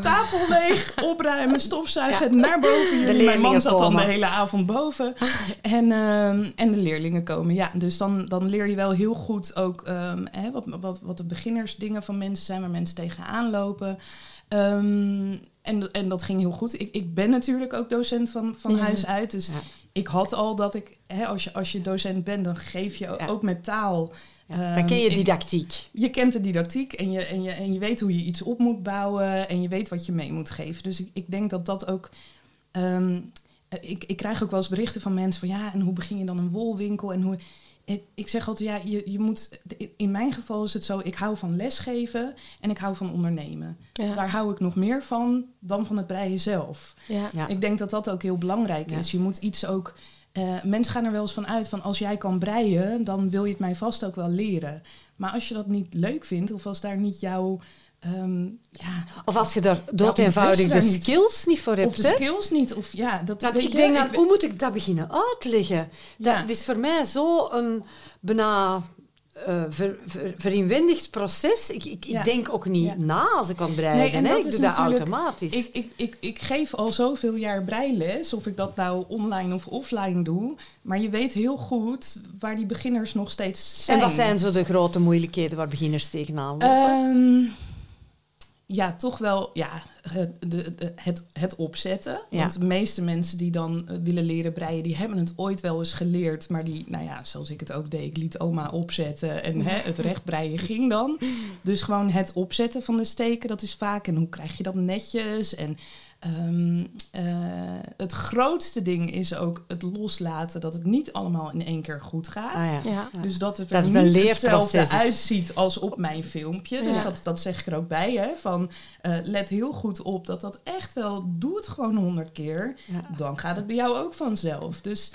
Tafel leeg, opruimen, stofzuigen, naar boven. Jullie, mijn man zat dan de hele avond boven. en, um, en de leerlingen komen. Ja, dus dan, dan leer je wel heel goed ook um, hè, wat, wat, wat de beginnersdingen van mensen zijn, waar mensen tegenaan lopen. en, en dat ging heel goed. Ik, ik ben natuurlijk ook docent van, van huis uit. Dus ik had al dat ik, hè, als, je, als je docent bent, dan geef je ook met taal. Ja, dan ken je didactiek. je kent de didactiek en je, en, je, en je weet hoe je iets op moet bouwen en je weet wat je mee moet geven. Dus ik, ik denk dat dat ook. Um, ik, ik krijg ook wel eens berichten van mensen van ja, en hoe begin je dan een wolwinkel en hoe ik zeg altijd, ja, je, je moet. In mijn geval is het zo, ik hou van lesgeven en ik hou van ondernemen. Daar hou ik nog meer van dan van het breien zelf. Ja. Ik denk dat dat ook heel belangrijk is. Je moet iets ook. Uh, mensen gaan er wel eens van uit van als jij kan breien, dan wil je het mij vast ook wel leren. Maar als je dat niet leuk vindt, of als daar niet jouw Ehm, ja. Of als je daar dood eenvoudig de skills niet voor hebt. Of de skills niet. Of, ja, dat, dat ik denk aan, hoe moet ik dat beginnen uitleggen? Dat is voor mij zo een bijna uh, ver, ver, verinwendigd proces. Ik, ik, ik denk ook niet na als ik kan breien. Nee, ik doe dat automatisch. Ik, ik, ik, ik geef al zoveel jaar breiles, of ik dat nou online of offline doe. Maar je weet heel goed waar die beginners nog steeds zijn. En wat zijn zo de grote moeilijkheden waar beginners tegenaan lopen? Um, ja, toch wel ja, het, de, het, het opzetten. Want de meeste mensen die dan eh, willen leren breien, die hebben het ooit wel eens geleerd. Maar die, nou ja, zoals ik het ook deed, ik liet oma opzetten en hè, het recht breien ging dan. Dus gewoon het opzetten van de steken, dat is vaak. En hoe krijg je dat netjes? En Um, uh, het grootste ding is ook het loslaten dat het niet allemaal in één keer goed gaat. Ah, ja. Dus dat het er niet hetzelfde uitziet als op mijn filmpje. Dus dat, dat zeg ik er ook bij. Hè, van, uh, let heel goed op dat dat echt wel... Doe het gewoon honderd keer. Dan gaat het bij jou ook vanzelf. Dus...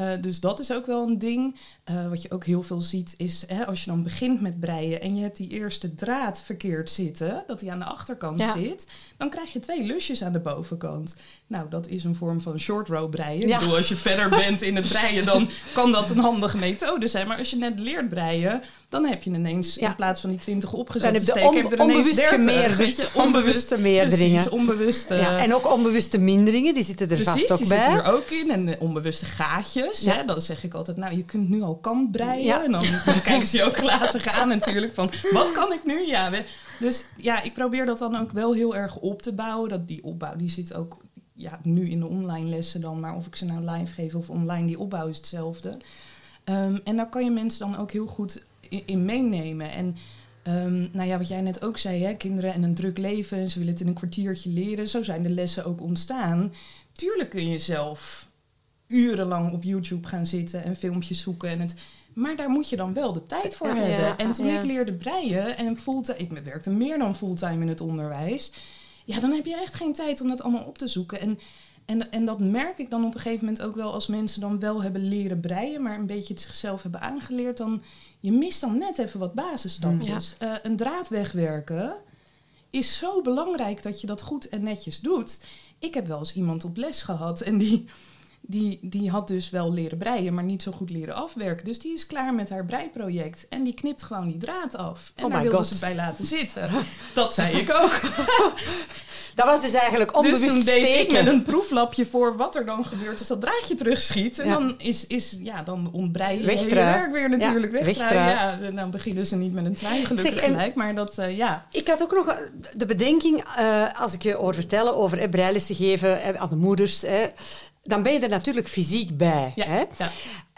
Uh, dus dat is ook wel een ding. Uh, wat je ook heel veel ziet is hè, als je dan begint met breien en je hebt die eerste draad verkeerd zitten, dat die aan de achterkant zit, dan krijg je twee lusjes aan de bovenkant. Nou, dat is een vorm van short row breien. Ja. Ik bedoel, als je verder bent in het breien, dan kan dat een handige methode zijn. Maar als je net leert breien, dan heb je ineens in plaats van die 20 opgezet dan heb je de onbewuste meerderingen. Onbewuste meerderingen. onbewuste. Ja, en ook onbewuste minderingen, die zitten er vast ook die bij. zitten er ook in. En de onbewuste gaatjes. Hè, dan zeg ik altijd, nou, je kunt nu al kant breien. En dan, dan kijken ze je ook glazig aan natuurlijk van, wat kan ik nu? Ja, dus ja, ik probeer dat dan ook wel heel erg op te bouwen. Dat die opbouw, die zit ook ja, nu in de online lessen dan, maar of ik ze nou live geef of online, die opbouw is hetzelfde. Um, en daar kan je mensen dan ook heel goed in, meenemen. En um, nou ja, wat jij net ook zei, hè, kinderen en een druk leven, ze willen het in een kwartiertje leren. Zo zijn de lessen ook ontstaan. Tuurlijk kun je zelf urenlang op YouTube gaan zitten en filmpjes zoeken en het maar daar moet je dan wel de tijd voor hebben. en toen ik leerde breien en fulltime, ik werkte meer dan fulltime in het onderwijs. Ja, dan heb je echt geen tijd om dat allemaal op te zoeken. En, en, en dat merk ik dan op een gegeven moment ook wel als mensen dan wel hebben leren breien, maar een beetje het zichzelf hebben aangeleerd. Dan je mist dan net even wat basisstapjes. Uh, een draad wegwerken is zo belangrijk dat je dat goed en netjes doet. Ik heb wel eens iemand op les gehad en die die, die had dus wel leren breien, maar niet zo goed leren afwerken. Dus die is klaar met haar breiproject. En die knipt gewoon die draad af. En oh daar wilde God. ze bij laten zitten. Dat zei ik ook. Dat was dus eigenlijk onbewust Dus toen deed ik met een proeflapje voor wat er dan gebeurt als dat draadje terugschiet. En dan, is, is, ja, dan ontbreien je werk weer natuurlijk ja, weg. Ja, dan beginnen ze niet met een trein gelukkig gelijk. Maar dat, uh, ja. Ik had ook nog de bedenking, uh, als ik je hoor vertellen over eh, breilessen geven aan de moeders dan ben je er natuurlijk fysiek bij. hè? Ja.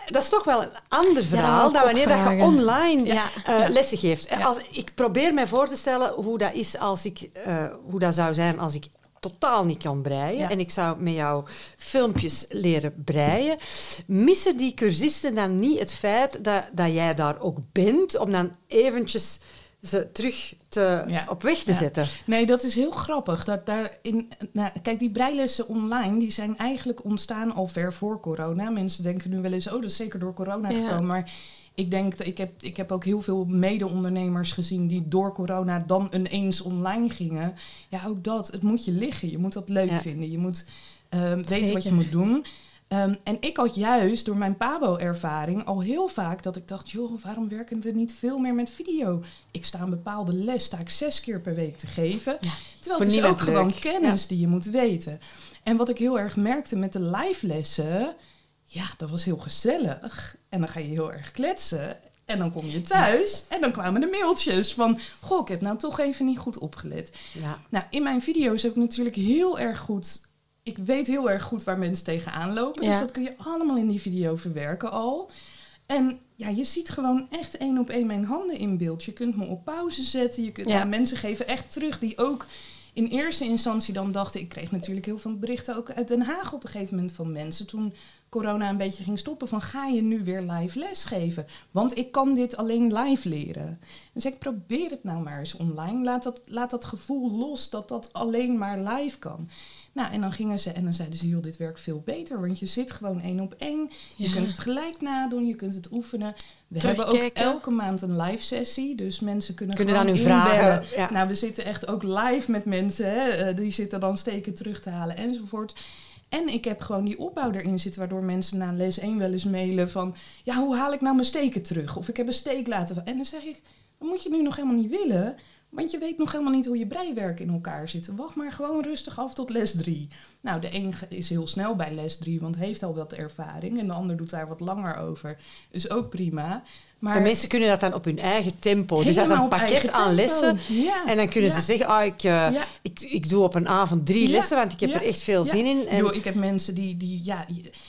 Dat is toch wel een ander verhaal dan wanneer dat je online ja. Uh, lessen geeft. Als, ik probeer mij voor te stellen hoe dat, is als ik, uh, hoe dat zou zijn als ik totaal niet kan breien en ik zou met jou filmpjes leren breien. Missen die cursisten dan niet het feit dat, dat jij daar ook bent om dan eventjes ze terug te, op weg te zetten. Nee, dat is heel grappig. Dat daar in, nou, kijk, die breilessen online die zijn eigenlijk ontstaan al ver voor corona. Mensen denken nu wel eens, oh, dat is zeker door corona gekomen. Maar ik denk dat ik heb, ik heb ook heel veel mede-ondernemers gezien die door corona dan ineens online gingen. Ja, ook dat. Het moet je liggen. Je moet dat leuk vinden. Je moet uh, weten wat je moet doen. Ehm, en ik had juist door mijn Pabo-ervaring al heel vaak dat ik dacht: joh, waarom werken we niet veel meer met video? Ik sta een bepaalde les, sta ik zes keer per week te geven. terwijl het is ook gewoon kennis die je moet weten. En wat ik heel erg merkte met de live lessen, ja, dat was heel gezellig. En dan ga je heel erg kletsen. En dan kom je thuis en dan kwamen de mailtjes van... Goh, ik heb nou toch even niet goed opgelet. Ja. Nou, in mijn video's heb ik natuurlijk heel erg goed ik weet heel erg goed waar mensen tegenaan lopen. Dus dat kun je allemaal in die video verwerken al. En ja, je ziet gewoon echt één op één mijn handen in beeld. Je kunt me op pauze zetten. Je kunt, ja. mensen geven echt terug die ook in eerste instantie dan dachten... Ik kreeg natuurlijk heel veel berichten ook uit Den Haag op een gegeven moment van mensen... toen corona een beetje ging stoppen van ga je nu weer live lesgeven? Want ik kan dit alleen live leren. Dus ik probeer het nou maar eens online. Laat dat, laat dat gevoel los dat dat alleen maar live kan. Nou, en dan gingen ze en dan zeiden ze, joh, dit werkt veel beter, want je zit gewoon één op één. Je kunt het gelijk nadoen, je kunt het oefenen. We hebben ook elke maand een live sessie, dus mensen kunnen, kunnen dan nu vragen. Ja. Nou, we zitten echt ook live met mensen, hè, eh, die zitten dan steken terug te halen enzovoort. En ik heb gewoon die opbouw erin zitten, waardoor mensen na les 1 wel eens mailen van, ja, hoe haal ik nou mijn steken terug? Of ik heb een steek laten. En dan zeg ik, dat moet je nu nog helemaal niet willen. Want je weet nog helemaal niet hoe je breiwerk in elkaar zit. Wacht maar gewoon rustig af tot les 3. Nou, de een is heel snel bij les 3, want heeft al wat ervaring. En de ander doet daar wat langer over. Is ook prima. Maar de mensen kunnen dat dan op hun eigen tempo. Dus dat is een pakket aan lessen. En dan kunnen ze zeggen, ah, ik, uh, ik, ik doe op een avond drie lessen, want ik heb er echt veel zin in. En... ik heb mensen die, die, ja,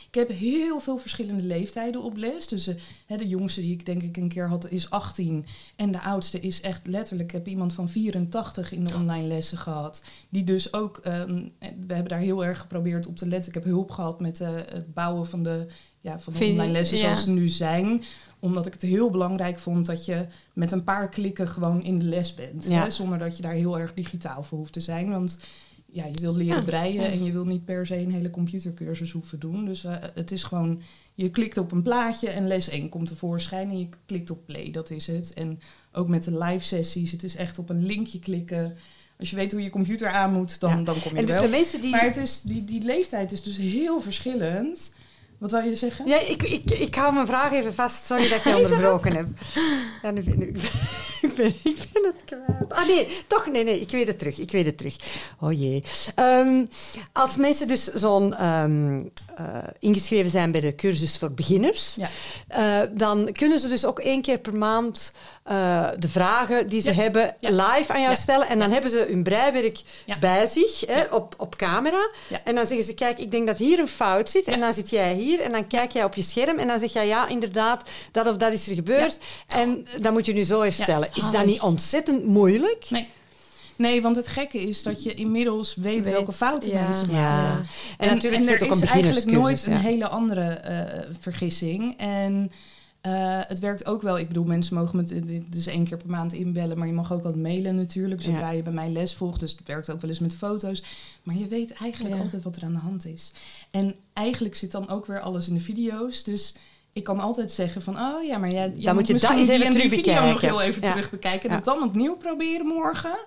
ik heb heel veel verschillende leeftijden op les. Dus uh, de jongste die ik denk ik een keer had is 18. En de oudste is echt letterlijk, ik heb iemand van 84 in de online lessen gehad. Die dus ook, um, we hebben daar heel erg geprobeerd op te letten. Ik heb hulp gehad met uh, het bouwen van de ja, van de online lessen zoals ze nu zijn omdat ik het heel belangrijk vond dat je met een paar klikken gewoon in de les bent. Hè? Zonder dat je daar heel erg digitaal voor hoeft te zijn. Want ja, je wil leren breien en je wil niet per se een hele computercursus hoeven doen. Dus uh, het is gewoon, je klikt op een plaatje en les 1 komt tevoorschijn en je klikt op play, dat is het. En ook met de live sessies, het is echt op een linkje klikken. Als je weet hoe je computer aan moet, dan, dan kom je en dus wel. De meeste die... Maar het is, die, die leeftijd is dus heel verschillend. Wat wil je zeggen? Ja, ik, ik, ik hou mijn vraag even vast. Sorry dat ik je onderbroken heb. Ja, nu, nu, ik, ben, ik ben het kwijt. Ah nee, toch? Nee, nee, ik weet het terug. Ik weet het terug. Oh jee. Ehm, als mensen dus zo'n ehm, uh, ingeschreven zijn bij de cursus voor beginners, ja. uh, dan kunnen ze dus ook één keer per maand uh, de vragen die ze hebben live aan jou stellen. En dan hebben ze hun breiwerk bij zich hè, op, op camera. En dan zeggen ze, kijk, ik denk dat hier een fout zit. En dan zit jij hier en dan kijk jij op je scherm en dan zeg jij, ja, inderdaad, dat of dat is er gebeurd. En dan moet je nu zo herstellen. is dat niet ontzettend moeilijk? Nee. Nee, want het gekke is dat je inmiddels weet, welke fouten mensen maken. Ja. En, natuurlijk en er ook een is eigenlijk nooit een hele andere uh, vergissing. En uh, het werkt ook wel. Ik bedoel, mensen mogen me dus één keer per maand inbellen, maar je mag ook wat mailen natuurlijk, zodra je bij mij les volgt. Dus het werkt ook wel eens met foto's. Maar je weet eigenlijk altijd wat er aan de hand is. En eigenlijk zit dan ook weer alles in de video's. Dus ik kan altijd zeggen van, oh ja, maar jij, dan moet je dat eens even terug video nog heel even terug bekijken. En het dan opnieuw proberen morgen.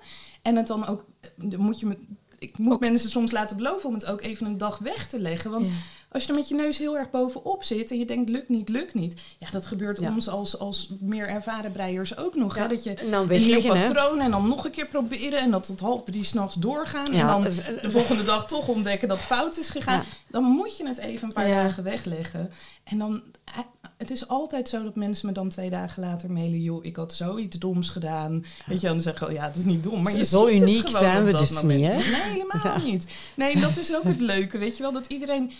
En het dan ook, dan moet je me ik moet mensen soms laten beloven om het ook even een dag weg te leggen. Want als je er met je neus heel erg bovenop zit en je denkt lukt niet, lukt niet. Ja, dat gebeurt ons als, als meer ervaren breiers ook nog. Hè? Dat je en dan een nieuw patroon en dan nog een keer proberen en dat tot half drie s'nachts doorgaan. en dan de volgende dag toch ontdekken dat fout is gegaan. Dan moet je het even een paar dagen wegleggen. En dan, eh, het is altijd zo dat mensen me dan twee dagen later mailen... joh, ik had zoiets doms gedaan. Weet je, en dan zeggen oh, ja, het is niet dom. Maar je zo uniek zijn we dus niet, hè? Nee, helemaal niet. Nee, dat is ook het leuke, weet je wel. Dat iedereen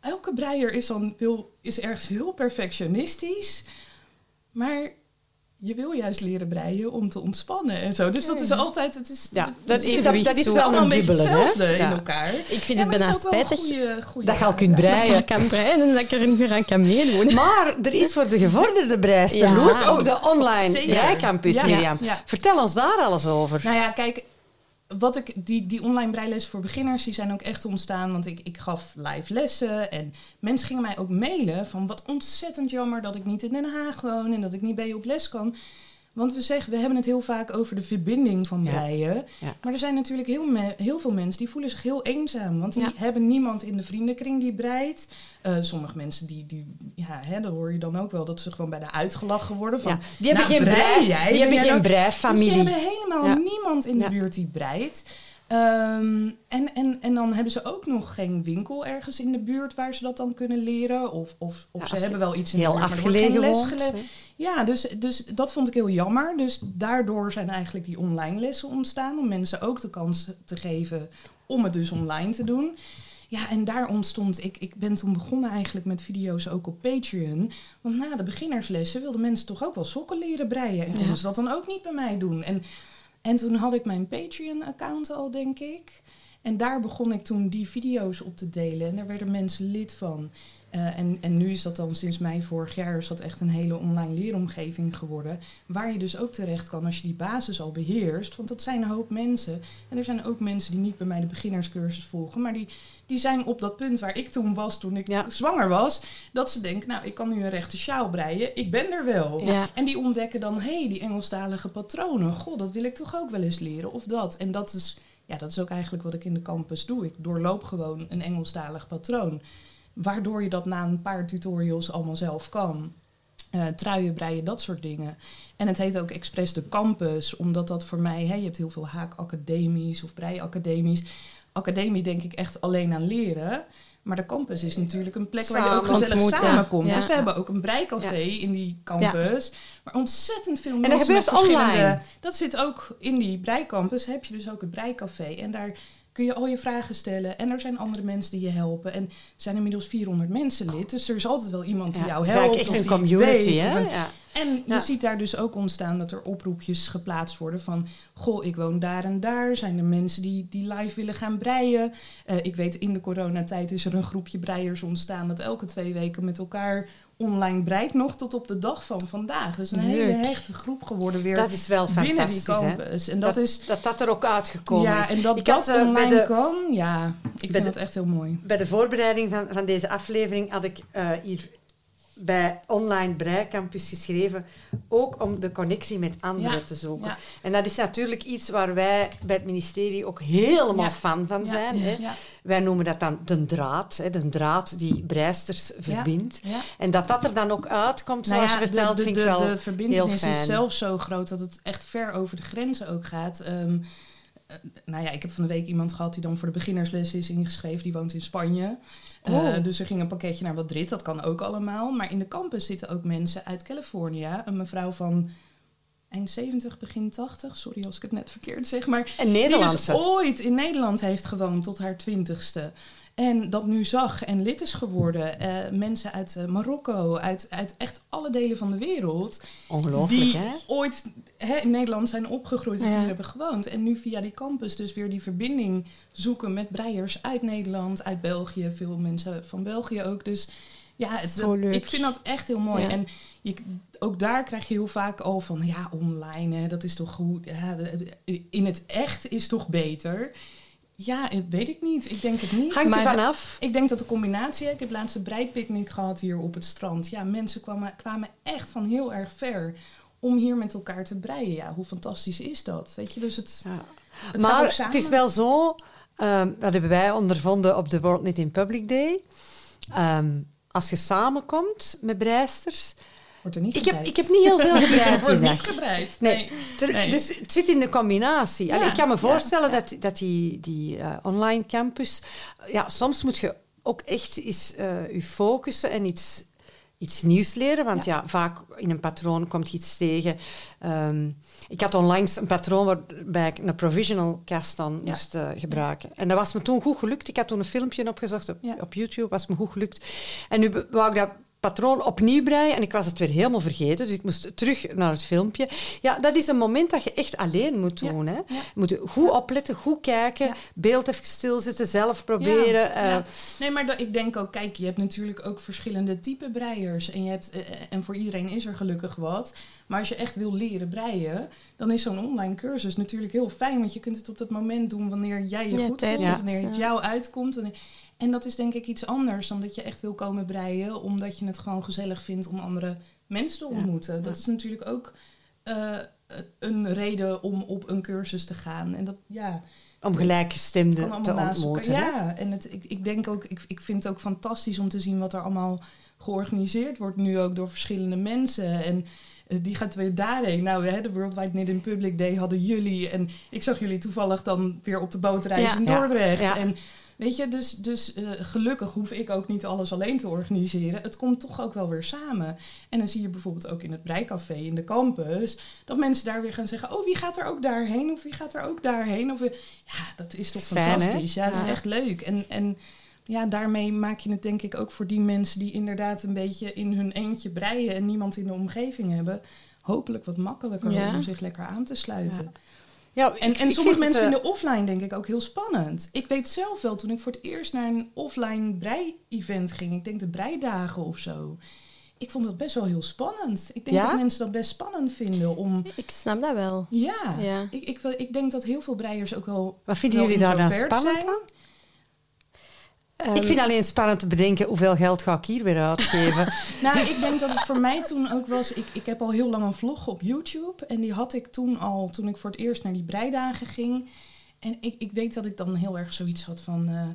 elke breier is dan wil, is ergens heel perfectionistisch. Maar je wil juist leren breien om te ontspannen en zo. Dus dat is altijd. Het is, ja, dat, is, dat, dat is wel een dubbele hè? in elkaar. Ik vind het bijna spijtig dat je al kunt breien. Dat kan breien en dat ik er weer aan kan meedoen. Maar er is voor de gevorderde breister ja. ook de online breicampus, Mirjam. Vertel ons daar alles over. Nou ja, kijk, wat ik, die, die online breilessen voor beginners, die zijn ook echt ontstaan. Want ik, ik gaf live lessen en mensen gingen mij ook mailen van wat ontzettend jammer dat ik niet in Den Haag woon en dat ik niet bij je op les kan. Want we zeggen, we hebben het heel vaak over de verbinding van breien. Maar er zijn natuurlijk heel, heel veel mensen die voelen zich heel eenzaam. Want die hebben niemand in de vriendenkring die breidt. Uh, sommige mensen die, die ja, hè, dan hoor je dan ook wel dat ze gewoon bijna uitgelachen worden. Van, die hebben nou, geen brei, jij, die hebben geen breifamilie. Dus die hebben helemaal niemand in de buurt die breidt. Ehm, en, en, en dan hebben ze ook nog geen winkel ergens in de buurt waar ze dat dan kunnen leren. Of, of, of ze hebben wel iets in heel de buurt, afgelegen les Ja, dus, dus dat vond ik heel jammer. Dus daardoor zijn eigenlijk die online lessen ontstaan. Om mensen ook de kans te geven om het dus online te doen. Ja, en daar ontstond, ik, ik ben toen begonnen eigenlijk met video's ook op Patreon. Want na de beginnerslessen wilden mensen toch ook wel sokken leren breien. En konden ze dat dan ook niet bij mij doen. En en toen had ik mijn Patreon-account al, denk ik. En daar begon ik toen die video's op te delen. En daar werden mensen lid van. Uh, en, en nu is dat dan sinds mei vorig jaar is dat echt een hele online leeromgeving geworden. Waar je dus ook terecht kan als je die basis al beheerst. Want dat zijn een hoop mensen. En er zijn ook mensen die niet bij mij de beginnerscursus volgen. Maar die, die zijn op dat punt waar ik toen was, toen ik zwanger was. Dat ze denken, nou ik kan nu een rechte sjaal breien. Ik ben er wel. En die ontdekken dan, hé, hey, die Engelstalige patronen. God, dat wil ik toch ook wel eens leren. Of dat. En dat is, ja, dat is ook eigenlijk wat ik in de campus doe. Ik doorloop gewoon een Engelstalig patroon. Waardoor je dat na een paar tutorials allemaal zelf kan. Uh, truien, breien, dat soort dingen. En het heet ook expres de campus, omdat dat voor mij, hè, je hebt heel veel haakacademies of breiacademies. Academie denk ik echt alleen aan leren. Maar de campus is natuurlijk een plek waar je ook gezellig samenkomt. Dus we hebben ook een breicafé in die campus. Maar ontzettend veel mensen. En dat gebeurt online. Dat zit ook in die breicampus. Heb je dus ook het breicafé. En daar kun je al je vragen stellen. En er zijn andere mensen die je helpen. En er zijn inmiddels 400 mensen lid. Dus er is altijd wel iemand die jou helpt. Het is een community, hè? Ja. En je ziet daar dus ook ontstaan dat er oproepjes geplaatst worden van... Goh, ik woon daar en daar. Zijn er mensen die, die live willen gaan breien? Uh, ik weet, in de coronatijd is er een groepje breiers ontstaan... dat elke twee weken met elkaar online breidt nog tot op de dag van vandaag. Dus een hele hechte groep geworden weer dat is wel binnen die campus. En dat, is, dat dat er ook uitgekomen ja, is. En dat ik dat had, uh, online de, kan, ja, ik vind dat echt heel mooi. Bij de voorbereiding van, van deze aflevering had ik uh, hier bij Online Breicampus geschreven, ook om de connectie met anderen te zoeken. En dat is natuurlijk iets waar wij bij het ministerie ook helemaal fan van zijn. Hè. Wij noemen dat dan de draad, hè, de draad die breisters verbindt. En dat dat er dan ook uitkomt, nou zoals je vertelt, vind ik wel De verbindenis is zelfs zo groot dat het echt ver over de grenzen ook gaat. Um, nou ja, ik heb van de week iemand gehad die dan voor de beginnersles is ingeschreven. Die woont in Spanje. Oh. Eh, dus er ging een pakketje naar Madrid, dat kan ook allemaal. Maar in de campus zitten ook mensen uit Californië. Een mevrouw van eind 70, begin 80. Sorry als ik het net verkeerd zeg. Maar een Nederlandse. Die dus ooit in Nederland heeft gewoond tot haar twintigste. En dat nu zag en lid is geworden. Uh, mensen uit uh, Marokko, uit, uit echt alle delen van de wereld. Ongelooflijk, die hè? ooit hè, in Nederland zijn opgegroeid en hier hebben gewoond. En nu via die campus dus weer die verbinding zoeken met breiers uit Nederland, uit België. Veel mensen van België ook. Dus ja, het, ik vind dat echt heel mooi. En je, ook daar krijg je heel vaak al van, ja, online, hè, dat is toch goed. Ja, in het echt is toch beter. Ja, weet ik niet. Ik denk het niet. Hangt er vanaf? Ik denk dat de combinatie... Ik heb laatst een breipicnic gehad hier op het strand. Ja, mensen kwamen, kwamen echt van heel erg ver om hier met elkaar te breien. Ja, hoe fantastisch is dat? Weet je, dus het... Ja. maar het is wel zo... ehm, dat hebben wij ondervonden op de World Knit in Public Day. Ehm, als je samenkomt met breisters... Wordt er niet ik heb, ik heb niet heel veel gebreid die niet gebreid. Nee. nee. Dus het zit in de combinatie. ik kan me voorstellen dat, dat die, die uh, online campus... Ja, soms moet je ook echt eens uh, je focussen en iets iets nieuws leren. Want ja. vaak in een patroon komt je iets tegen. Um, ik had onlangs een patroon waarbij ik een provisional cast dan moest uh, gebruiken. En dat was me toen goed gelukt. Ik had toen een filmpje opgezocht op, op YouTube, was me goed gelukt. En nu wou ik dat patroon opnieuw breien en ik was het weer helemaal vergeten. Dus ik moest terug naar het filmpje. Ja, dat is een moment dat je echt alleen moet doen. Hè? Je moet goed opletten, goed kijken, beeld even stilzitten, zelf proberen. Uh, nee, maar ik denk ook, kijk, je hebt natuurlijk ook verschillende type breiers. En, je hebt, uh, en voor iedereen is er gelukkig wat. Maar als je echt wil leren breien, dan is zo'n online cursus natuurlijk heel fijn. Want je kunt het op dat moment doen wanneer jij je goed voelt, wanneer het jou uitkomt. Wanneer, en dat is denk ik iets anders dan dat je echt wil komen breien, omdat je het gewoon gezellig vindt om andere mensen te ontmoeten. Dat is natuurlijk ook uh, een reden om op een cursus te gaan. En dat, ja, om gelijkgestemden te ontmoeten. Ja, en het, ik, ik denk ook, ik, ik vind het ook fantastisch om te zien wat er allemaal georganiseerd wordt, nu ook door verschillende mensen. En uh, die gaat weer daarheen. Nou, hè, de Worldwide Knit Public Day hadden jullie. En ik zag jullie toevallig dan weer op de bootreis in Dordrecht. Ja. En Weet je, dus, dus uh, gelukkig hoef ik ook niet alles alleen te organiseren. Het komt toch ook wel weer samen. En dan zie je bijvoorbeeld ook in het breicafé in de campus... dat mensen daar weer gaan zeggen... oh, wie gaat er ook daarheen? Of wie gaat er ook daarheen? Of, ja, dat is toch fantastisch. Ja, het is echt leuk. En, en ja, daarmee maak je het denk ik ook voor die mensen... die inderdaad een beetje in hun eentje breien... en niemand in de omgeving hebben... hopelijk wat makkelijker om zich lekker aan te sluiten. Ja, en, en sommige mensen vinden uh, offline denk ik ook heel spannend. Ik weet zelf wel, toen ik voor het eerst naar een offline brei-event ging, ik denk de breidagen of zo. Ik vond dat best wel heel spannend. Ik denk dat mensen dat best spannend vinden om... Ik snap dat wel. Ja, ja. Ik, ik, ik denk dat heel veel breiers ook wel Wat vinden jullie daar dan spannend zijn. Um, ik vind alleen spannend te bedenken hoeveel geld ga ik hier weer uitgeven. nou, ik denk dat het voor mij toen ook was. Ik, ik heb al heel lang een vlog op YouTube. En die had ik toen al, toen ik voor het eerst naar die breidagen ging. En ik, ik weet dat ik dan heel erg zoiets had van. Uh,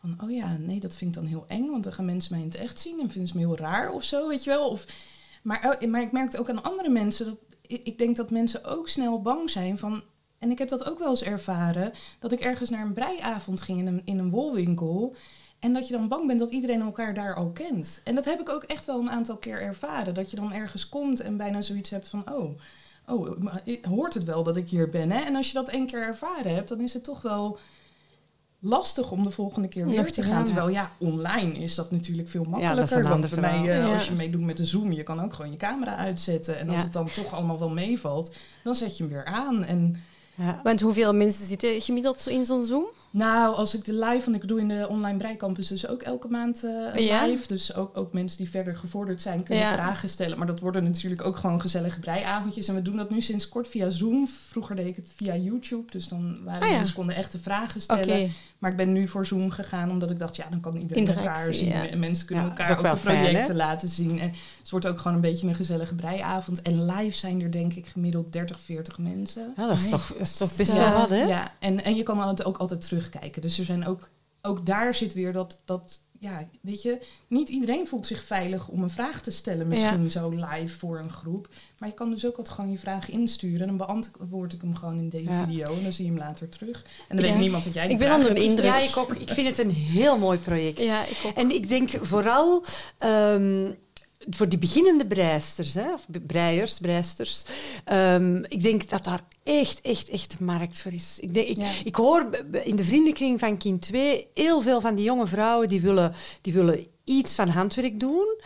van, oh ja, nee, dat vind ik dan heel eng. Want dan gaan mensen mij in het echt zien en vinden ze me heel raar of zo, weet je wel. Of, maar, oh, maar ik merkte ook aan andere mensen dat. Ik, ik denk dat mensen ook snel bang zijn van. En ik heb dat ook wel eens ervaren. Dat ik ergens naar een breiavond ging in een, in een wolwinkel. En dat je dan bang bent dat iedereen elkaar daar al kent. En dat heb ik ook echt wel een aantal keer ervaren. Dat je dan ergens komt en bijna zoiets hebt van: oh, oh hoort het wel dat ik hier ben? Hè? En als je dat één keer ervaren hebt, dan is het toch wel lastig om de volgende keer weer te gaan. Terwijl ja, online is dat natuurlijk veel makkelijker. Ja, dan bij mij, uh, als je meedoet met de Zoom, je kan ook gewoon je camera uitzetten. En als het dan toch allemaal wel meevalt, dan zet je hem weer aan. En, Want hoeveel mensen zitten gemiddeld in zo'n Zoom? Nou, als ik de live, want ik doe in de online breicampus dus ook elke maand uh, live. Dus ook, ook mensen die verder gevorderd zijn kunnen vragen stellen. Maar dat worden natuurlijk ook gewoon gezellige breiavondjes. En we doen dat nu sinds kort via Zoom. Vroeger deed ik het via YouTube. Dus dan waren oh, mensen konden echte vragen stellen. Maar ik ben nu voor Zoom gegaan, omdat ik dacht, ja, dan kan iedereen elkaar zien. En mensen kunnen elkaar ook, de projecten laten zien. En het wordt ook gewoon een beetje een gezellige breiavond. En live zijn er denk ik gemiddeld 30, 40 mensen. Ja, dat is, toch, dat is toch best wel wat, hè? Ja, en, en je kan het ook altijd terug terugkijken. Dus er zijn ook, ook daar zit weer dat, dat, ja, weet je, niet iedereen voelt zich veilig om een vraag te stellen, misschien zo live voor een groep. Maar je kan dus ook wat gewoon je vraag insturen en dan beantwoord ik hem gewoon in deze video en dan zie je hem later terug. En dan weet niemand dat jij die Ik ben onder de indruk. Ja, ik ook. Ik vind het een heel mooi project. Ja, ik ook. En ik denk vooral. Um, voor die beginnende breisters, hè, of breiers, breisters, um, ik denk dat daar echt, echt, echt markt voor is. Ik, denk, ik, ik, hoor in de vriendenkring van Kind 2 heel veel van die jonge vrouwen die willen, die willen iets van handwerk doen,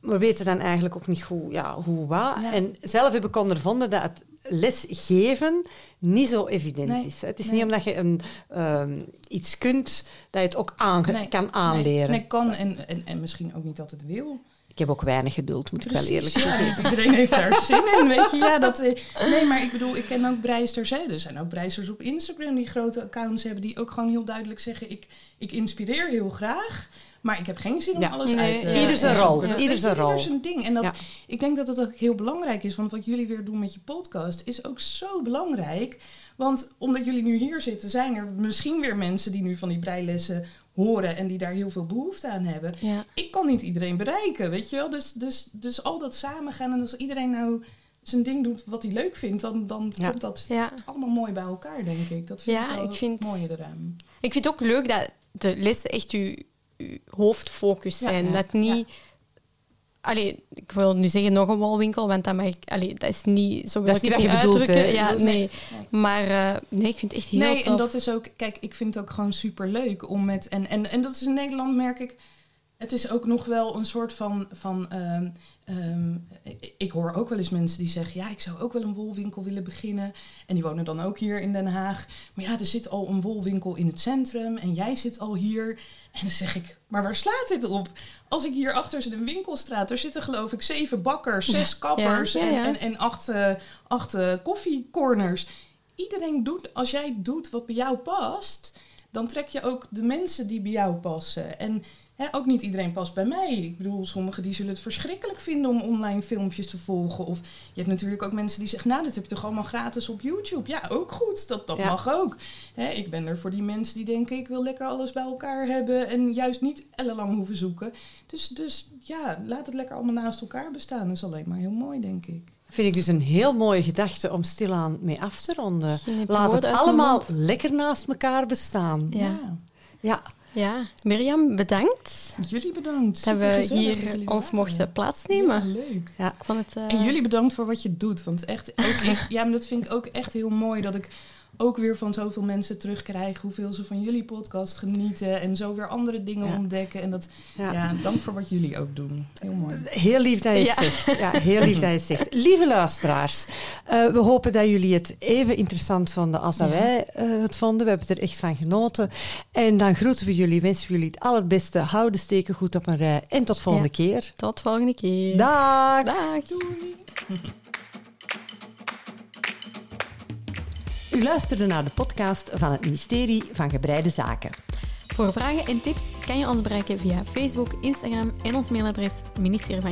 maar weten dan eigenlijk ook niet hoe, ja, hoe wat. En zelf heb ik ondervonden dat het lesgeven niet zo evident is. Het is niet omdat je een, um, iets kunt, dat je het ook aan, kan aanleren. Nee, kan en, en, en misschien ook niet altijd wil. Ik heb ook weinig geduld, moet ik wel eerlijk zeggen. iedereen heeft daar zin in, weet je. Ja, dat, eh, nee, maar ik bedoel, ik ken ook breisters. Hè. Er zijn ook breisters op Instagram die grote accounts hebben... die ook gewoon heel duidelijk zeggen... ik, ik inspireer heel graag... Maar ik heb geen zin om alles uit te uh, Ieder zijn rol. Ieder zijn rol. Ieder zijn ding. En dat, ik denk dat het ook heel belangrijk is. Want wat jullie weer doen met je podcast is ook zo belangrijk. Want omdat jullie nu hier zitten, zijn er misschien weer mensen die nu van die breilessen horen en die daar heel veel behoefte aan hebben. Ik kan niet iedereen bereiken, weet je wel. Dus, dus, dus al dat samengaan en als iedereen nou zijn ding doet wat hij leuk vindt, dan, dan komt dat allemaal mooi bij elkaar, denk ik. Dat vind ik wel ik vind, het mooie eraan. Ik vind het ook leuk dat de lessen echt je, hoofdfocus zijn. Dat niet... Allee, ik wil nu zeggen nog een walwinkel, want dat, mag ik, allee, dat is niet zo dat is niet wat je bedoelt, Ja, nee. nee. Maar uh, nee, ik vind het echt heel nee, tof. en dat is ook... Kijk, ik vind het ook gewoon super leuk om met... En, en, en dat is in Nederland, merk ik... Het is ook nog wel een soort van... van um, um, ik hoor ook wel eens mensen die zeggen... ja, ik zou ook wel een wolwinkel willen beginnen. En die wonen dan ook hier in Den Haag. Maar ja, er zit al een wolwinkel in het centrum... en jij zit al hier. En dan zeg ik, maar waar slaat dit op? Als ik hier achter zit een winkelstraat... er zitten geloof ik zeven bakkers, zes kappers... En, en, en, acht, uh, acht uh, koffiecorners. Iedereen doet, als jij doet wat bij jou past... dan trek je ook de mensen die bij jou passen. En ook niet iedereen past bij mij. Ik bedoel, sommigen die zullen het verschrikkelijk vinden om online filmpjes te volgen. Of je hebt natuurlijk ook mensen die zeggen, nou, dat heb je toch allemaal gratis op YouTube. Ja, ook goed. Dat, dat mag ook. ik ben er voor die mensen die denken, ik wil lekker alles bij elkaar hebben en juist niet ellenlang hoeven zoeken. Dus, dus ja, laat het lekker allemaal naast elkaar bestaan. Dat is alleen maar heel mooi, denk ik. Vind ik dus een heel mooie gedachte om stilaan mee af te ronden. Laat het allemaal lekker naast elkaar bestaan. Ja. ja. Ja, Mirjam, bedankt. Jullie bedankt. Dat we hier ons mochten plaatsnemen. Ja, leuk. Ja. Ik vond het, uh... En jullie bedankt voor wat je doet. Want echt, ook ja, maar dat vind ik ook echt heel mooi dat ik ook weer van zoveel mensen terugkrijgen hoeveel ze van jullie podcast genieten en zo weer andere dingen ontdekken. En dat, ja. dank voor wat jullie ook doen. Heel mooi. Heel lief dat je het zegt. Ja, heel lief dat je het zegt. Lieve luisteraars, uh, we hopen dat jullie het even interessant vonden als dat wij uh, het vonden. We hebben er echt van genoten. En dan groeten we jullie, wensen we jullie het allerbeste. Hou de steken goed op een rij en tot volgende keer. Tot volgende keer. Dag. Dag. Doei. U luisterde naar de podcast van het ministerie van Gebreide Zaken. Voor vragen en tips kan je ons bereiken via Facebook, Instagram en ons mailadres ministerie